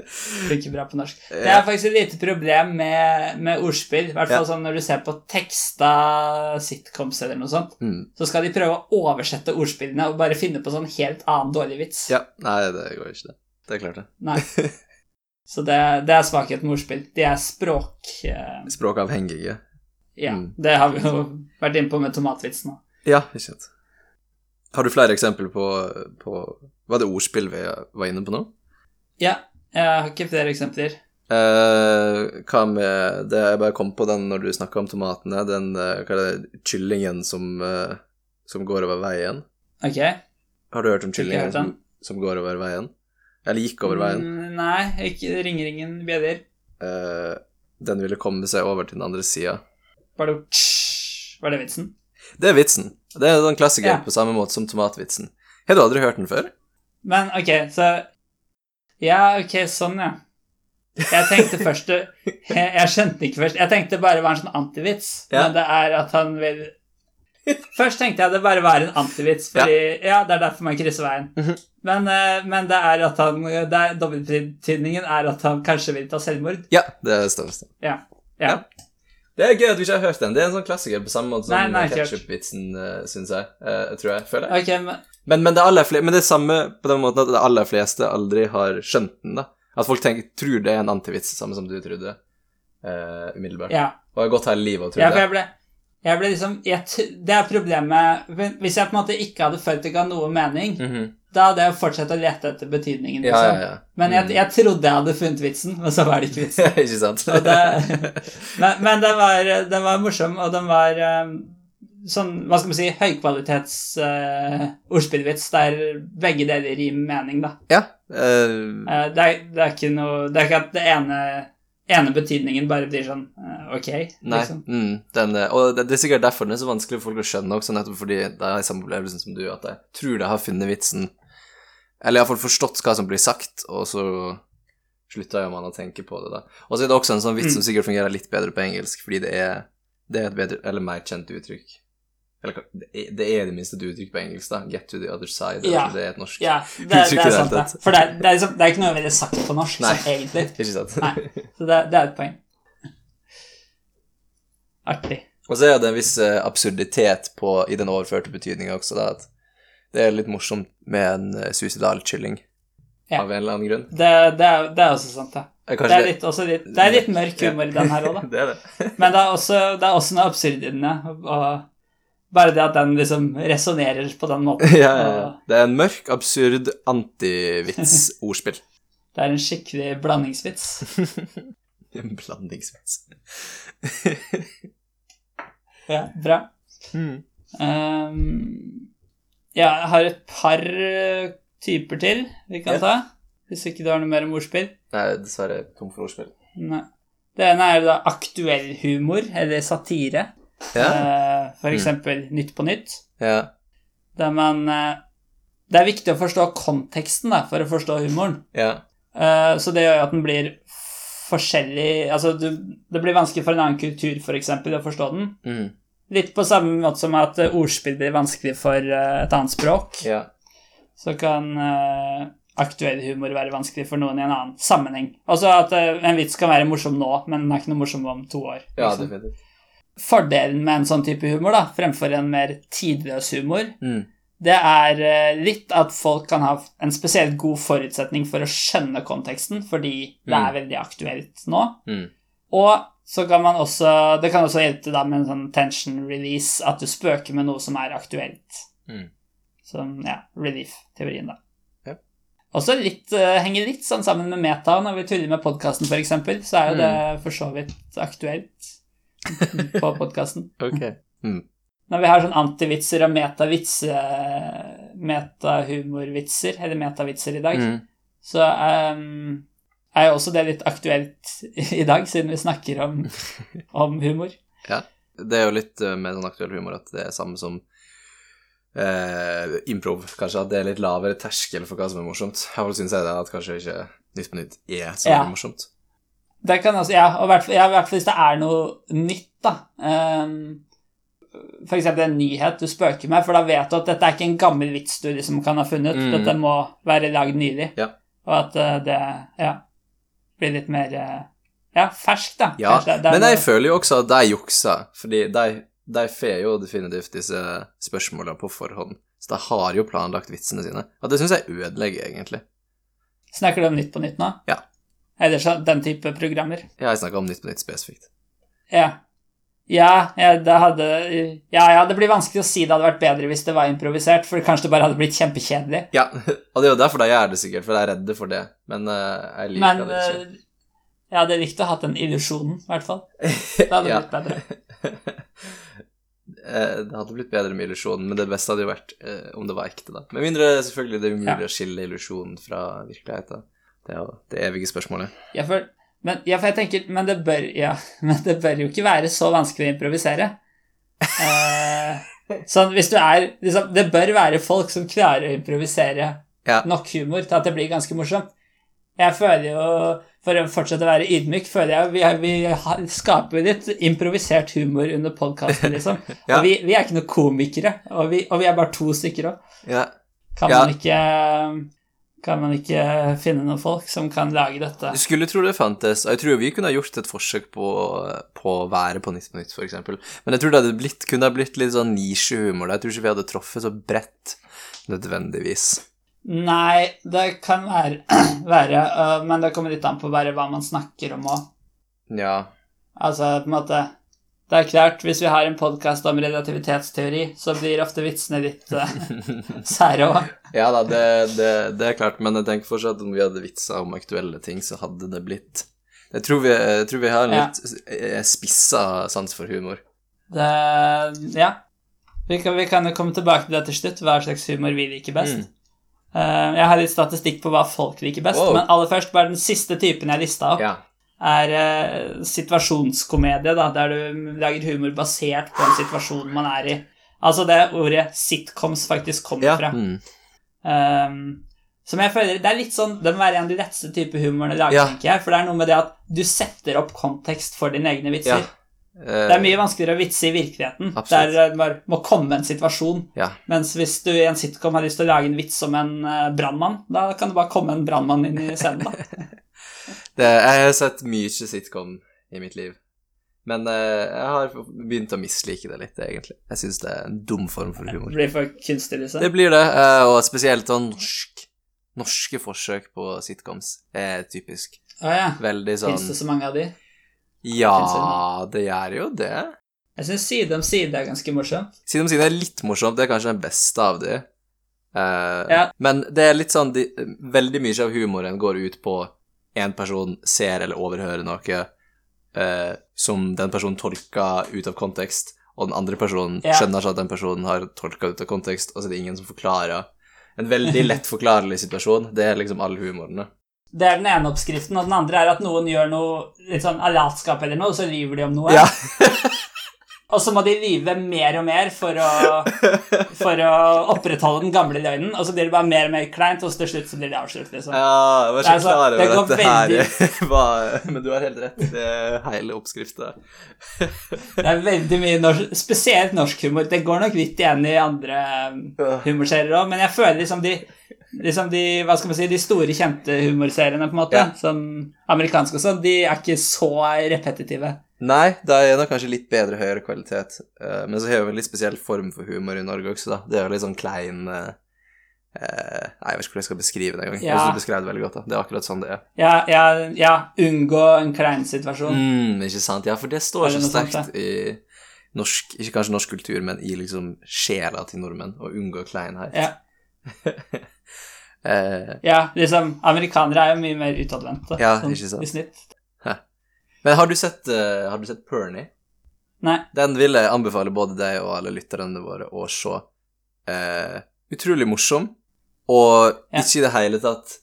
Funker bra på norsk. Det er faktisk et lite problem med, med ordspill. I hvert fall Ja. sånn når du ser på teksta sitcoms eller noe sånt. Mm. Så skal de prøve å oversette ordspillene og bare finne på sånn helt annen dårlig vits. Ja, nei, det går ikke, det. Det er klart det. Nei. <laughs> Så det, det er svakheten med ordspill. De er språk... eh, Språkavhengige. Ja, Mm. det har vi jo vært inne på med tomatvitsen nå. Ja, ikke sant. Har du flere eksempler på, på Var det ordspill vi var inne på nå? Ja, jeg har ikke flere eksempler. Eh, hva med det Jeg bare kom på den når du snakka om tomatene. Den eh, hva er det, kyllingen som, eh, som går over veien. Ok. Har du hørt om kyllingen som, som går over veien? Eller gikk over veien? Mm, nei, ikke, ringeringen bjeller. Uh, den ville komme seg over til den andre sida. Bare Var det vitsen? Det er vitsen. Det er en klassiker Ja. på samme måte som tomatvitsen. Har du aldri hørt den før? Men ok, så Ja, ok, sånn, ja. Jeg tenkte <laughs> først jeg, jeg skjønte ikke først. Jeg tenkte det bare var en sånn antivits. Ja. Men det er at han vil Først tenkte jeg det bare var en antivits, fordi ja, det er derfor man krysser veien. Mhm. men, eh, men det er at han det er- Dobbeltbetydningen er at han kanskje vil ta selvmord. Ja, det stemmer. Ja. Ja. ja. Det er gøy at du ikke har hørt den. Det er en sånn klassiker på samme måte som ketsjup-vitsen, uh, syns jeg. Uh, tror jeg. Føler jeg. Okay, men Men, men, det aller men det er samme på den måten at de aller fleste aldri har skjønt den. da. At folk tenker, tror det er en antivits, samme som du trodde uh, umiddelbart. ja. Og har gått hele livet og trodd Ja, for det. jeg ble, jeg ble liksom jeg, Det er problemet Hvis jeg på en måte ikke hadde følt det ga noe mening, Mhm. da hadde jeg fortsatt å lete etter betydningen. Ja, Liksom. ja, ja. Men jeg, Mhm. jeg trodde jeg hadde funnet vitsen, men så var det ikke vitsen. <laughs> ikke sant? Det, <laughs> men men den, var, den var morsom, og den var eh, sånn, hva skal man si, høykvalitets uh, ordspillvits der begge deler gir mening, da. ja. Uh... Eh, det, er, det er ikke noe Det er ikke at det ene, ene betydningen bare blir sånn eh, ok, nei. liksom. Mm, den, eh, og det, det er sikkert derfor den er så vanskelig for folk å skjønne også, nettopp fordi det er samme opplevelsen som du, at jeg tror de har funnet vitsen, eller iallfall forstått hva som blir sagt, og så slutter jo man å tenke på det, da. Og så er det også en sånn vits som sikkert fungerer litt bedre på engelsk, fordi det er, det er et bedre, eller mer kjent uttrykk. Eller det er, det minste et uttrykk på engelsk, da. Get to the other side. Ja. Det er et norsk Ja, det, det Uttrykk Det er sant, det. For det er, det, er liksom, det er ikke noe ville sagt på norsk, Nei. sånn egentlig. Ikke sant? Nei. Så det, det er et poeng. Artig. Og så er det en viss eh, absurditet på, i den overførte betydninga også, da, at det er litt morsomt med en uh, suicidal kylling, Ja. av en eller annen grunn. Det, det, er, det er også sant, det. Eh, Det er litt, også litt, det er litt mørk humor i den her òg, da. det er det. Men det er også, det er også noe absurd i den, ja. Og bare det at den liksom resonnerer på den måten. <laughs> ja, ja. Det er en mørk, absurd antivits-ordspill. <laughs> Det er en skikkelig blandingsvits. <laughs> En blandingsvits. Ja, bra. Mm. Um, ja, jeg har et par eh, typer til vi kan Ja. ta. Hvis ikke du har noe mer om ordspill. Nei, dessverre tom for ordspill. Nei. Det ene er da aktuell humor, eller satire. Ja. Eh, for eksempel Nytt på nytt. ja. Der man eh, Det er viktig å forstå konteksten da, for å forstå humoren. Ja. Eh, så det gjør at den blir forskjellig Altså, du, det blir vanskelig for en annen kultur, for eksempel, å forstå den. Mm. Litt på samme måte som at ordspill blir vanskelig for et annet språk. Ja. så kan aktuell humor være vanskelig for noen i en annen sammenheng. Altså at en vits kan være morsom nå, men den er ikke noe morsom om to år. ja, liksom. definitivt. Fordelen med en sånn type humor, da, fremfor en mer tidløs humor, Mm. det er eh, litt at folk kan ha en spesielt god forutsetning for å skjønne konteksten, fordi det Mm. er veldig aktuelt nå. Mm. Og så kan man også Det kan også hjelpe da med en sånn tension release, at du spøker med noe som er aktuelt. Mm. Sånn, ja, relief-teorien, da. Ja. Også litt, uh, henger litt sånn sammen med meta. Når vi tuller med podkasten, f.eks., så er jo det for så vidt aktuelt på podkasten. okay. Mm. Når vi har sånn antivitser og Metahumorvitser, eller metavitser i dag, Mm. så um, er jo også det litt aktuelt i dag, siden vi snakker om, om humor. <laughs> Det er jo litt eh, med sånn aktuell humor at det er samme som eh, improv, kanskje. At det er litt lavere terskel for hva som er morsomt. Iallfall syns jeg det, at kanskje ikke Nytt på nytt er så Ja. morsomt. Det kan også, ja, og hvert fall, ja, hvert fall hvis det er noe nytt, da. Um, for eksempel en nyhet du spøker med, for da vet du at dette er ikke en gammel vits du liksom kan ha funnet. Mm. Dette må være lagd nylig. Ja. Og at uh, det ja, blir litt mer uh, ja, ferskt, da. Ja, det, Det men jeg noe- føler jo også at de jukser, fordi de, de får jo definitivt disse spørsmålene på forhånd. Så de har jo planlagt vitsene sine. Og det syns jeg ødelegger, egentlig. Snakker du om Nytt på Nytt nå? Ja. Eller så, den type programmer? Ja, jeg snakker om Nytt på Nytt spesifikt. Ja. Ja, ja, det hadde Ja, ja, det blir vanskelig å si det hadde vært bedre hvis det var improvisert, for kanskje det bare hadde blitt kjempekjedelig. Ja, <laughs> og det er jo derfor jeg er det, sikkert, for jeg er redde for det. Men uh, jeg liker Men det ikke. Men jeg hadde likt å ha den illusjonen, i hvert fall. <laughs> Det hadde blitt bedre. <laughs> Eh, Det hadde blitt bedre med illusjonen, men det beste hadde jo vært uh, om det var ekte, da. Med mindre selvfølgelig det er umulig å skille illusjonen fra virkeligheten. Det er jo det evige spørsmålet. Ja, for, men, ja, for jeg tenker Men det bør Ja, <laughs> men det bør jo ikke være så vanskelig å improvisere. Eh, <laughs> sånn, hvis du er liksom, Det bør være folk som klarer å improvisere Ja. nok humor til at det blir ganske morsomt. Jeg føler jo, for å fortsette å være ydmyk, føler jeg vi, vi skaper litt improvisert humor under podkasten, liksom. <laughs> Ja. Og vi, vi er ikke noen komikere, og vi, og vi er bare to stykker òg. Ja. Kan, Ja. man ikke, kan man ikke finne noen folk som kan lage dette? Du skulle tro det fantes, jeg tror vi kunne gjort et forsøk på, på å være på Nytt på Nytt, eksempel. Men jeg tror det blitt, kunne ha blitt litt sånn nisjehumor. Jeg tror ikke vi hadde truffet så bredt, nødvendigvis. Nei, det kan være, <clears throat> være øh, men det kommer litt an på bare hva man snakker om òg. Ja. Altså, på en måte Det er klart, hvis vi har en podkast om relativitetsteori, så blir ofte vitsene litt uh, <laughs> sære òg. Ja da, det, det, det er klart, men jeg tenker fortsatt om vi hadde vitsa om aktuelle ting, så hadde det blitt Jeg tror vi, jeg tror vi har en Ja. litt eh, spissa sans for humor. Det Ja. Vi kan, vi kan jo komme tilbake til det til slutt, hva slags humor vi liker best. Mm. Uh, jeg har litt statistikk på hva folk liker best, Wow. men aller først, bare den siste typen jeg lista opp, Ja. Er eh, situasjonskomedie, da, der du lager humor basert på en situasjon man er i. Altså det ordet sitcoms faktisk kommer ja. fra. Mm. Um, som jeg føler, Det er litt sånn, det må være en av de letteste type humorene lager, lage, Ja. tenker jeg. For det er noe med det at du setter opp kontekst for dine egne vitser. Ja. Eh, Det er mye vanskeligere å vitse i virkeligheten, Absolutt. der det bare må komme en situasjon. Ja. Mens hvis du i en sitcom har lyst til å lage en vits om en brannmann, da kan det bare komme en brannmann inn i scenen. da. <laughs> Det, jeg har sett mye sitcom i mitt liv, men uh, jeg har begynt å mislike det litt, egentlig. Jeg syns det er en dum form for humor. Det blir for kunstig, liksom. Det blir det, uh, og spesielt sånn norsk. Norske forsøk på sitcoms er typisk. Ah, ja. Veldig Fins det sånn så mange av de? Ja, det gjør jo det. Jeg syns Side om side er ganske morsomt. Side om side er litt morsomt, det er kanskje den beste av de. Uh, Ja. Men det er litt sånn de, Veldig mye av humoren går ut på en person ser eller overhører noe eh, som den personen tolker ut av kontekst, og den andre personen Ja. skjønner ikke at den personen har tolka ut av kontekst, og så er det ingen som forklarer. En veldig lett forklarlig situasjon. Det er liksom all humoren. Det er den ene oppskriften, og den andre er at noen gjør noe litt sånn latskap eller noe, og så river de om noe. Ja. <laughs> Og så må de lyve mer og mer for å, for å opprettholde den gamle løgnen, og så blir det bare mer og mer kleint, og til slutt så blir det avslørt, liksom. Ja, jeg var ikke altså, klar over går at det her <laughs> var Men du har helt rett. Det er hele oppskrifta. Det er veldig mye norsk, spesielt norsk humor. Det går nok litt igjen i andre um, humorserier òg, men jeg føler liksom de Liksom de, hva skal man si, de store, kjente humorseriene, på en måte, Ja. sånn amerikanske og sånn, de er ikke så repetitive. Nei, det er nok kanskje litt bedre høyere kvalitet. Uh, men så har vi en litt spesiell form for humor i Norge også, da. Det er jo litt sånn klein uh, uh, Nei, jeg vet ikke hvordan jeg skal beskrive det engang. Ja. Du beskrev det veldig godt. da. Det er akkurat sånn det er. Ja, ja, ja unngå en klein situasjon. Mm, ikke sant? Ja, for det står så sterkt i norsk Ikke kanskje norsk kultur, men i liksom sjela til nordmenn. Å unngå kleinhet. Ja. <laughs> Ja, liksom, amerikanere er jo mye mer utadvendte. Ja, sånn. I snitt. Men har du sett, uh, har du sett Pernie? Nei. Den vil jeg anbefale både deg og alle lytterne våre å se. Uh, utrolig morsom, og Ja. ikke i det hele tatt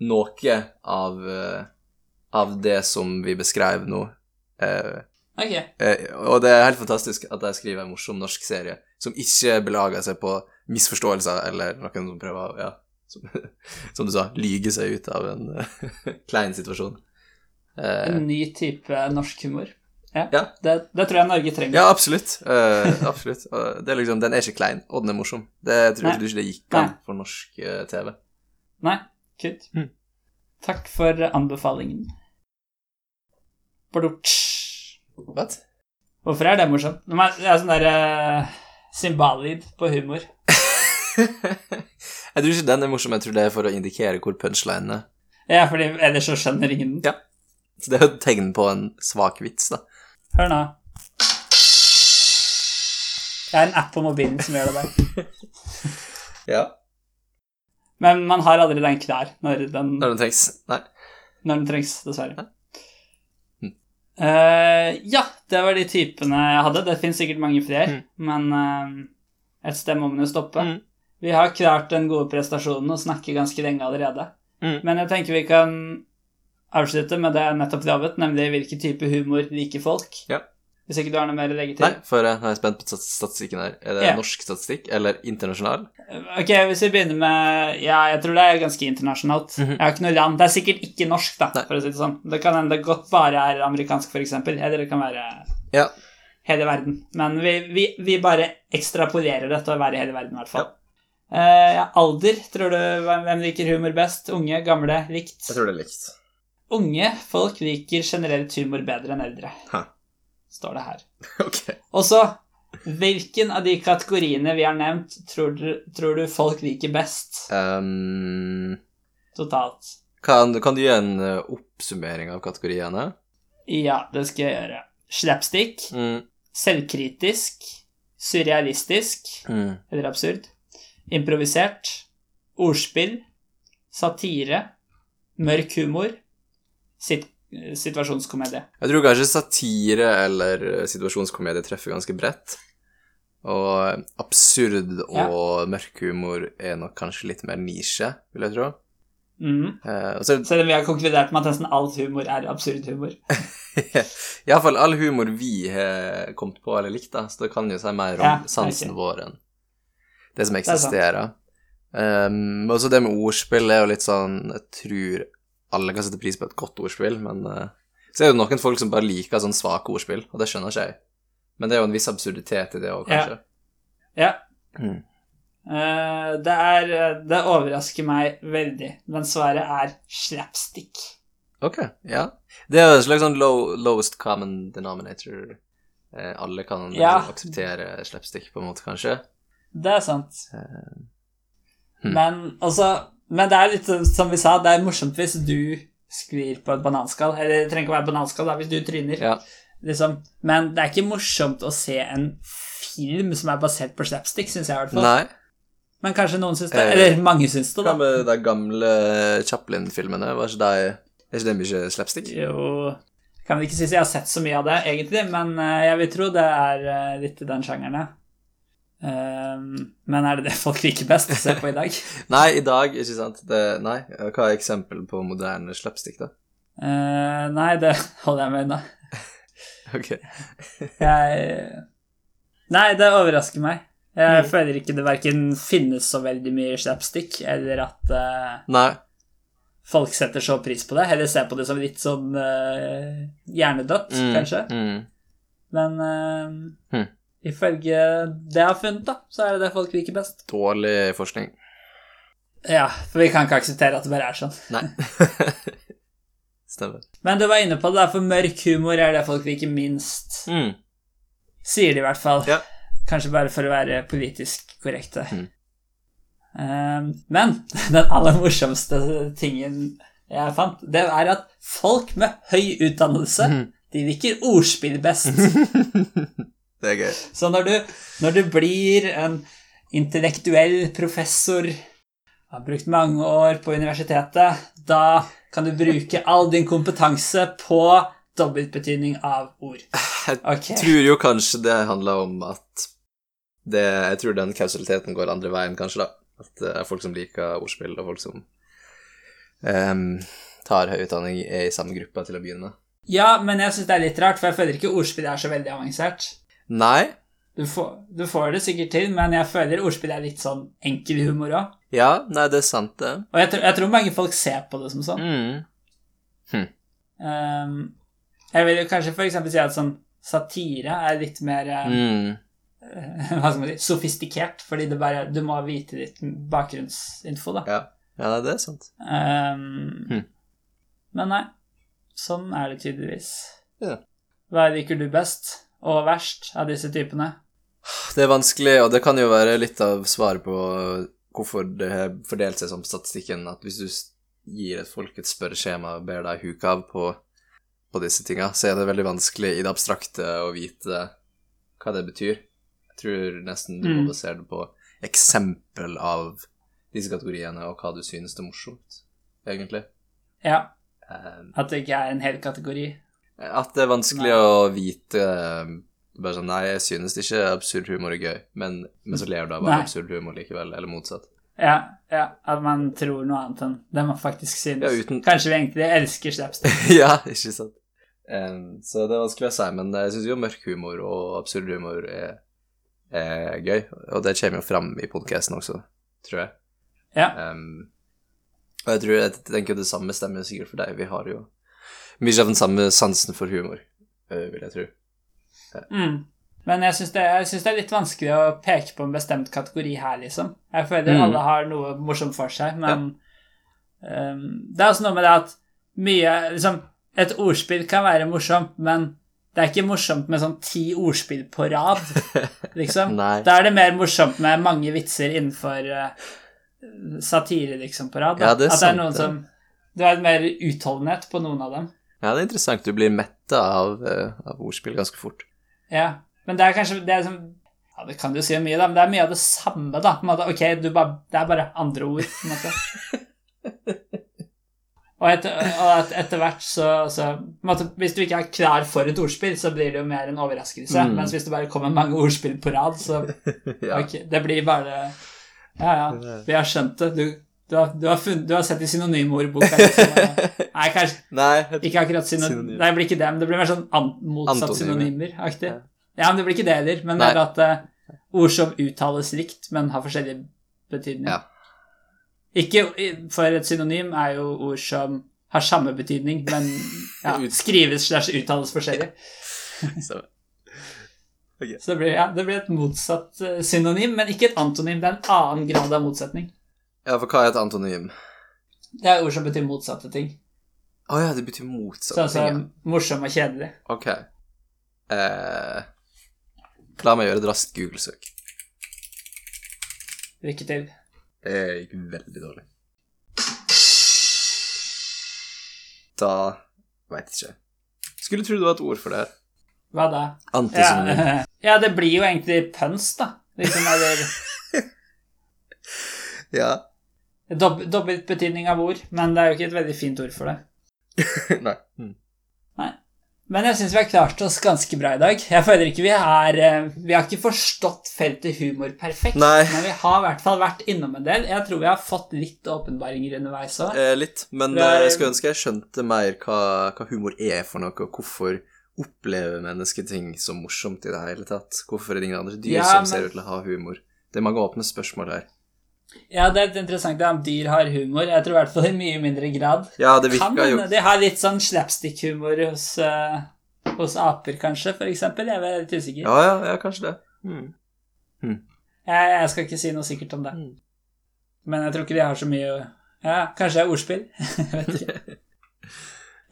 noe av, uh, av det som vi beskrev nå. Ok. eh, og det er helt fantastisk at jeg skriver en morsom norsk serie som ikke belager seg på misforståelser eller noen som prøver å, ja, som, <laughs> som du sa, lyge seg ut av en <laughs> klein situasjon. Eh, En ny type norsk humor. Ja, Ja. Det, det tror jeg Norge trenger. Ja, absolutt. Uh, absolutt. Uh, det er liksom, den er ikke klein, og den er morsom. Det tror jeg ikke det gikk an Nei. for norsk uh, TV. Nei, kult. Mm. Takk for anbefalingen. Badutsch. What? Hvorfor er det morsomt? Det er sånn der uh, cymballyd på humor. <laughs> jeg tror ikke den er morsom, jeg tror det er for å indikere hvor punchline er. Ja, fordi ellers så skjønner ingen den. Ja. Så det er jo et tegn på en svak vits, da. Hør nå. Det er en app på mobilen som gjør det der. <laughs> Ja, Men man har aldri den klar når den, når den trengs. Nei. når den trengs, dessverre. Mm. Uh, ja, det var de typene jeg hadde. Det finnes sikkert mange flere, Mm. men uh, et sted må man jo stoppe. Mm. Vi har klart den gode prestasjonen og snakker ganske lenge allerede. Men jeg tenker vi kan avslutte med det jeg nettopp lovet, nemlig hvilken type humor liker folk. Ja. Hvis ikke du har noe mer å legge til. Nei, for jeg er spent på statistikken her. Er det Ja. norsk statistikk eller internasjonal? Ok, hvis vi begynner med Ja, jeg tror det er ganske internasjonalt. Mhm. Jeg har ikke noe land Det er sikkert ikke norsk, da, Nei. for å si det sånn. Det kan hende det godt bare er amerikansk, eksempel. Eller det kan være Ja. hele verden. Men vi, vi, vi bare ekstrapolerer det til å være hele verden, i hvert fall. Eh, ja, alder, tror du hvem liker humor best? Unge, gamle, likt? Jeg tror det er likt. Unge folk liker generelt humor bedre enn eldre, Hæ. står det her. <laughs> Ok. Og så Hvilken av de kategoriene vi har nevnt, tror du, tror du folk liker best Um, totalt? kan, kan du gi en uh, oppsummering av kategoriene? Ja, det skal jeg gjøre. Slapstick, Mm. selvkritisk, surrealistisk Mm. eller absurd, improvisert, ordspill, satire, mørk humor, sit situasjonskomedie. Jeg tror kanskje satire eller situasjonskomedie treffer ganske bredt. Og absurd og mørk humor er nok kanskje litt mer nisje, vil jeg tro. Mm. Uh, så Selv om vi har konkludert med at nesten all humor er absurd humor. <laughs> Iallfall all humor vi har kommet på eller likt, da, så det kan jo si mer om Ja, sansen okay. vår enn det som eksisterer. Det eksisterer. og så det med ordspill er jo litt sånn Jeg tror alle kan sette pris på et godt ordspill, men uh, så er det noen folk som bare liker sånn svake ordspill, og det skjønner ikke jeg. Men det er jo en viss absurditet i det òg, kanskje. Ja. Mm. Uh, det er Det overrasker meg veldig, men svaret er slapstick. Ok, ja. Det er en slags sånn low, lowest common denominator. Uh, alle kan Ja. liksom akseptere slapstick, på en måte, kanskje. Det er sant. hmm. Men altså Men det er litt som vi sa, det er morsomt hvis du sklir på et bananskall. Eller det trenger ikke å være bananskall da, hvis du tryner. Ja. Liksom. Men det er ikke morsomt å se en film som er basert på slapstick, syns jeg i hvert fall. Nei. Men kanskje noen syns det. Eh, Eller mange syns det, Hva da. med de gamle Chaplin-filmene? Var ikke de Er ikke det mye slapstick? Jo Kan ikke si at jeg har sett så mye av det, egentlig, men eh, jeg vil tro det er eh, litt i den sjangeren, ja. Ehm, men er det det folk liker best å se på i dag? <laughs> Nei, i dag, ikke sant? Det, nei. Hva er eksempel på moderne slapstick, da? Uh, nei, det holder jeg med unna. <laughs> Ok. Jeg Nei, det overrasker meg. Jeg Mm. føler ikke det verken finnes så veldig mye slapstick, eller at uh, folk setter så pris på det. Heller ser på det som litt sånn uh, hjernedødt, Mm, kanskje. Mm. Men uh, Hmm. Ifølge det jeg har funnet, da, så er det det folk liker best. Dårlig forskning. Ja, for vi kan ikke akseptere at det bare er sånn. Nei. <laughs> Stemmer. Men du var inne på det, der, for mørk humor er det folk liker minst. Mm. Sier de i hvert fall. Ja. Kanskje bare for å være politisk korrekte. Mm. Um, men <laughs> den aller morsomste tingen jeg fant, det er at folk med høy utdannelse mm. de liker ordspill best. <laughs> Det er gøy. Så når du, når du blir en intellektuell professor, har brukt mange år på universitetet, da kan du bruke all din kompetanse på dobbeltbetydning av ord. Jeg tror jo kanskje det handler om at det, Jeg tror den kausaliteten går andre veien, kanskje, da. At det er folk som liker ordspill, og folk som um, tar høy utdanning, er i samme gruppe til å begynne med. Ja, men jeg syns det er litt rart, for jeg føler ikke ordspill er så veldig avansert. Nei. Du får, du får det sikkert til, men jeg føler ordspill er litt sånn enkel humor òg. Ja, nei, det er sant, det. Og jeg, jeg tror mange folk ser på det som sånn. Mm. Um, jeg vil jo kanskje eksempel si at sånn satire er litt mer mm. uh, <laughs> hva skal man si, sofistikert, fordi det bare, du må vite litt bakgrunnsinfo, da. Ja. ja, det er sant. Um, Hm. Men nei, sånn er det tydeligvis. Ja. Hva liker du best og verst av disse typene? Det er vanskelig, og det kan jo være litt av svaret på hvorfor det har fordelt seg som statistikken, at hvis du gir et folk et spørreskjema og ber deg huke av på, på disse tinga, så er det veldig vanskelig i det abstrakte å vite hva det betyr. Jeg tror nesten du må Mm. basere det på eksempel av disse kategoriene, og hva du synes er morsomt, egentlig. Ja, Eh, at det ikke er en hel kategori. At det er vanskelig å vite eh, Bare sånn Nei, jeg synes ikke absurd humor er gøy, men, men så ler du av Nei. absurd humor likevel, eller motsatt. Ja, ja, at man tror noe annet enn det man faktisk synes. Ja, uten- Kanskje vi egentlig elsker slapstick. <laughs> ja, ikke sant? Um, så det er vanskelig å si, men jeg syns jo mørk humor og absurd humor er, er gøy, og det kommer jo fram i podkasten også, tror jeg. Ja. Um, og jeg tror jeg tenker det samme stemmer sikkert for deg. Vi har jo mye av den samme sansen for humor, eh, vil jeg tro. Mm. Men jeg syns det, det er litt vanskelig å peke på en bestemt kategori her, liksom. Jeg føler Mm. alle har noe morsomt for seg, men um, det er også noe med det at mye liksom, Et ordspill kan være morsomt, men det er ikke morsomt med sånn ti ordspill på rad, <laughs> liksom. Da er det mer morsomt med mange vitser innenfor uh, satire, liksom, på rad. Ja, det At det er noen som Du har mer utholdenhet på noen av dem. Ja, det er interessant. Du blir metta av, eh, av ordspill ganske fort. Ja, men det er kanskje det er som Ja, det kan du si mye, da, men det er mye av det samme, da. Måte. Ok, du bare, det er bare andre ord, på en måte. <laughs> Og etter, og etter hvert så, så måte, Hvis du ikke er klar for et ordspill, så blir det jo mer en overraskelse. Mm. Mens hvis det bare kommer mange ordspill på rad, så <laughs> ja. okay, Det blir bare Ja, ja, vi har skjønt det. Du, du, har, du, har, funnet, du har sett i synonymordboka. Liksom, <laughs> nei, kanskje Nei, ikke akkurat synonym... Nei, det blir ikke det, men det blir mer sånn motsatt synonymer-aktig. Ja. Ja. men det blir ikke det heller, men Nei. er at uh, ord som uttales likt, men har forskjellig betydning. Ja. Ikke For et synonym er jo ord som har samme betydning, men ja, <laughs> skrives slash uttales forskjellig. så <laughs> Så det blir, ja, det blir et motsatt eh, synonym, men ikke et antonym. Det er en annen grad av motsetning. Ja, for hva er et antonym? Det er ord som betyr motsatte ting. Å ja, det betyr motsatt. Sånn som ting, morsom og kjedelig. ja. Ok. Eh, la meg gjøre et raskt Google-søk. Lykke til. Det gikk veldig dårlig. Da veit ikke. Skulle tro det var et ord for det her. Hva da? Antisonym. Ja, <laughs> ja, det blir jo egentlig pøns, da. Liksom, eller <laughs> Ja. Dob dobbelt betydning av ord, men det er jo ikke et veldig fint ord for det. <laughs> Nei. Mm. Men jeg syns vi har klart oss ganske bra i dag. Jeg føler ikke vi er eh, Vi har ikke forstått feltet humor perfekt, Nei. men vi har i hvert fall vært innom en del. Jeg tror vi har fått litt åpenbaringer underveis òg. Eh, litt, men er- eh, jeg skulle ønske jeg skjønte mer hva, hva humor er for noe, og hvorfor opplever mennesker ting så morsomt i det hele tatt? Hvorfor er det ingen andre dyr Ja, som men- ser ut til å ha humor? Det er mange åpne spørsmål her. Ja, det er litt interessant det om dyr har humor. Jeg tror i hvert fall i mye mindre grad. Ja, det Kan virker jo de har litt sånn slapstick-humor hos, uh, hos aper, kanskje, for eksempel. Jeg er litt usikker. Ja, ja, ja kanskje det. Mm. Jeg, jeg skal ikke si noe sikkert om det. Hmm. Men jeg tror ikke de har så mye Ja, kanskje det er ordspill? <laughs> Jeg vet ikke. <laughs>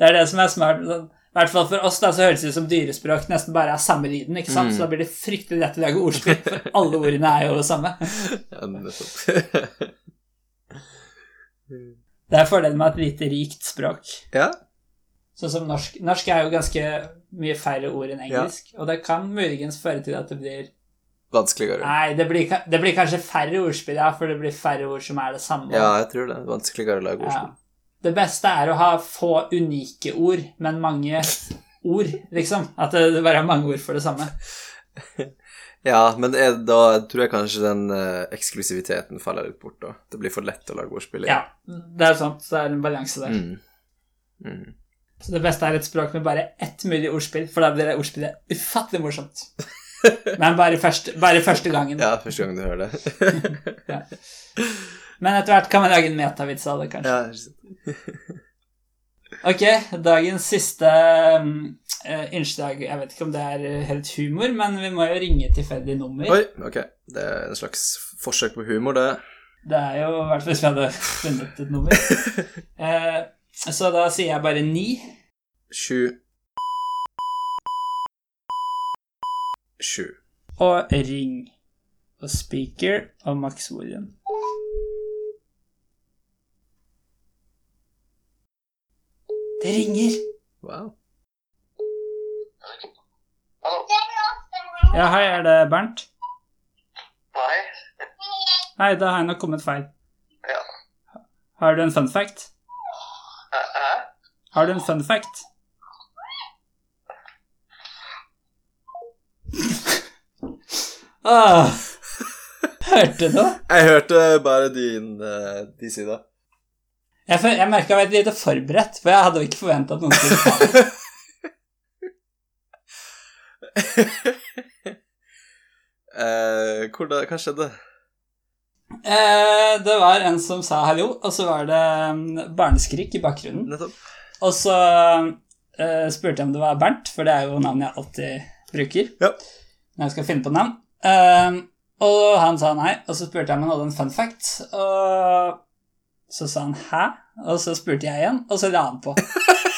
Det er det som er smart. sånn, I hvert fall for oss da, så høres det ut som dyrespråk nesten bare er samme lyden. ikke sant? Mm. Så da blir det fryktelig lett å lage ordspill, for alle ordene er jo det samme. <laughs> Ja, nettopp. <laughs> Det er fordelen med et lite rikt språk. ja. Sånn som norsk. Norsk er jo ganske mye færre ord enn engelsk, og det kan muligens føre til at det blir Vanskeligere. Nei, det blir, det blir kanskje færre ordspill, ja, for det blir færre ord som er det samme. Ja, jeg tror det. Vanskeligere å lage Ja. Det beste er å ha få unike ord, men mange ord, liksom. At det bare er mange ord for det samme. <laughs> Ja, men er, da tror jeg kanskje den eh, eksklusiviteten faller litt bort, da. Det blir for lett å lage ordspill. Ja, det er sant. Det er en balanse der. Mm. Mm. Så det beste er et språk med bare ett mulig ordspill, for da blir det ordspillet ufattelig morsomt. <laughs> Men bare første, bare første gangen. Ja, første gang du hører det. <laughs> Men etter hvert kan man lage en metavits av det, kanskje. ja, ikke sant. Ok, dagens siste um, eh, innslag Jeg vet ikke om det er eh, helt humor, men vi må jo ringe tilfeldig nummer. Oi, ok. Det er en slags forsøk på humor, det. Det er jo i hvert fall hvis vi hadde funnet et nummer. <laughs> Eh, så da sier jeg bare ni. Sju Sju. Og ring. Og speaker og Max William. Det ringer. Wow. Ja, hei, er det Bernt? Nei, Nei, da har jeg nok kommet feil. Ja. Har du en fun fact? Hæ? Har du en fun fact? <laughs> ah, <laughs> hørte du? Jeg hørte bare din, uh, de sida. Jeg, for, jeg merka jeg var litt forberedt, for jeg hadde jo ikke forventa at noen skulle ta det. <laughs> Eh, hvordan, hva skjedde? Eh, det var en som sa hallo, og så var det mm, barneskrik i bakgrunnen. Nettopp. Og så eh, spurte jeg om det var Bernt, for det er jo navnet jeg alltid bruker Ja. når jeg skal finne på navn. Eh, og han sa nei, og så spurte jeg om han hadde en fun fact, og så sa han hæ? Og så spurte jeg igjen, og så la han på.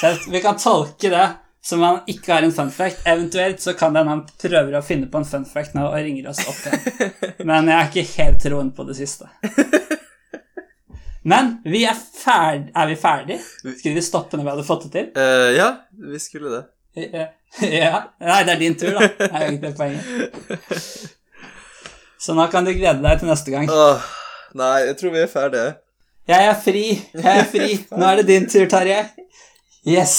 Så vi kan tolke det som han ikke har en fun fact. Eventuelt så kan det hende han prøver å finne på en fun fact nå og ringer oss opp igjen. Men jeg er ikke helt troen på det siste. Men vi er ferdig Er vi ferdig? Skulle vi stoppe når vi hadde fått det til? Uh, ja, vi skulle det. Ja. <laughs> ja. Nei, det er din tur, da. Det er det poenget. <laughs> Så nå kan du glede deg til neste gang. Åh, nei, jeg tror vi er ferdige. Jeg er fri. Jeg er fri. <laughs> Nå er det din tur, Tarjei. Yes.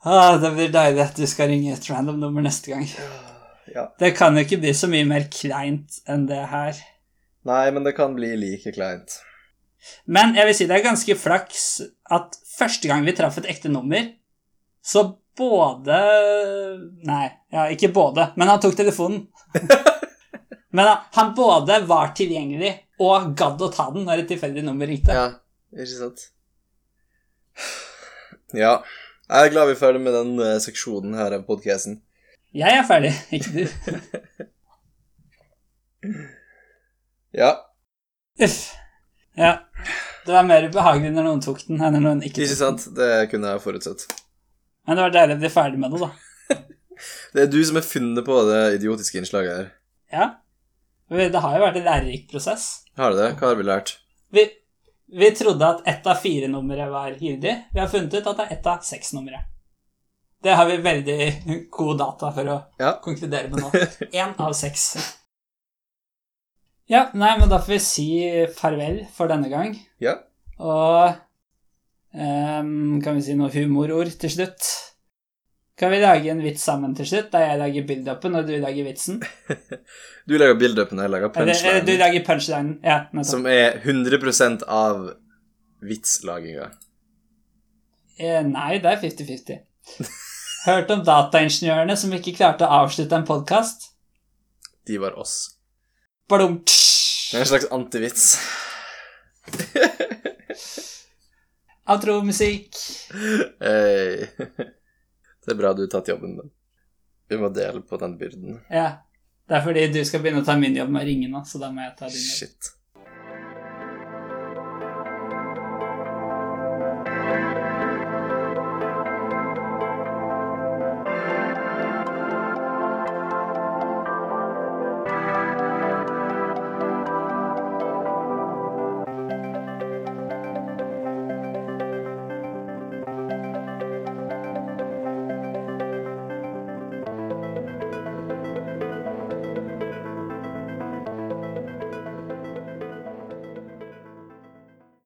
Ah, det blir deilig at du skal ringe et random nummer neste gang. <sighs> Ja. Det kan jo ikke bli så mye mer kleint enn det her. Nei, men det kan bli like kleint. Men jeg vil si det er ganske flaks at første gang vi traff et ekte nummer, så både Nei, ja, ikke både, men han tok telefonen. <laughs> men han- både var tilgjengelig og gadd å ta den når et tilfeldig nummer ringte. Ja, ikke sant? Ja. Jeg er glad vi er ferdig med den eh, seksjonen her av podcasten. Jeg er ferdig, <laughs> ikke du. <laughs> Ja, Uff. Ja. Det var mer ubehagelig når noen tok den, enn når noen ikke tok den. Ikke sant? Det kunne jeg forutsett. Men det var deilig å bli ferdig med det, da. <laughs> Det er du som har funnet på det idiotiske innslaget her. Ja. Det har jo vært en lærerik prosess. Har du det? Hva har vi lært? Vi, vi trodde at ett av fire numre var gyldig. Vi har funnet ut at det er ett av seks numre. Det har vi veldig gode data for å Ja. konkludere med nå. <laughs> Én av seks. Ja, nei, men da får vi si farvel for denne gang. Ja. Og um, kan vi si noe humorord til slutt? Kan vi lage en vits sammen til slutt, der jeg lager build-upen og du lager vitsen? <laughs> Du lager build-upen, jeg lager eller du lager punchlinen. Ja, nettopp. Som er 100% av vitslaginga. Eh, nei, det er 50-50. Hørt om dataingeniørene som ikke klarte å avslutte en podkast? De var oss. Badum, Det er en slags antivits. <laughs> Outromusikk. Hey. Det er bra du har tatt jobben, men vi må dele på den byrden. Ja. Det er fordi du skal begynne å ta min jobb med å ringe nå, så da må jeg ta din jobb. Shit.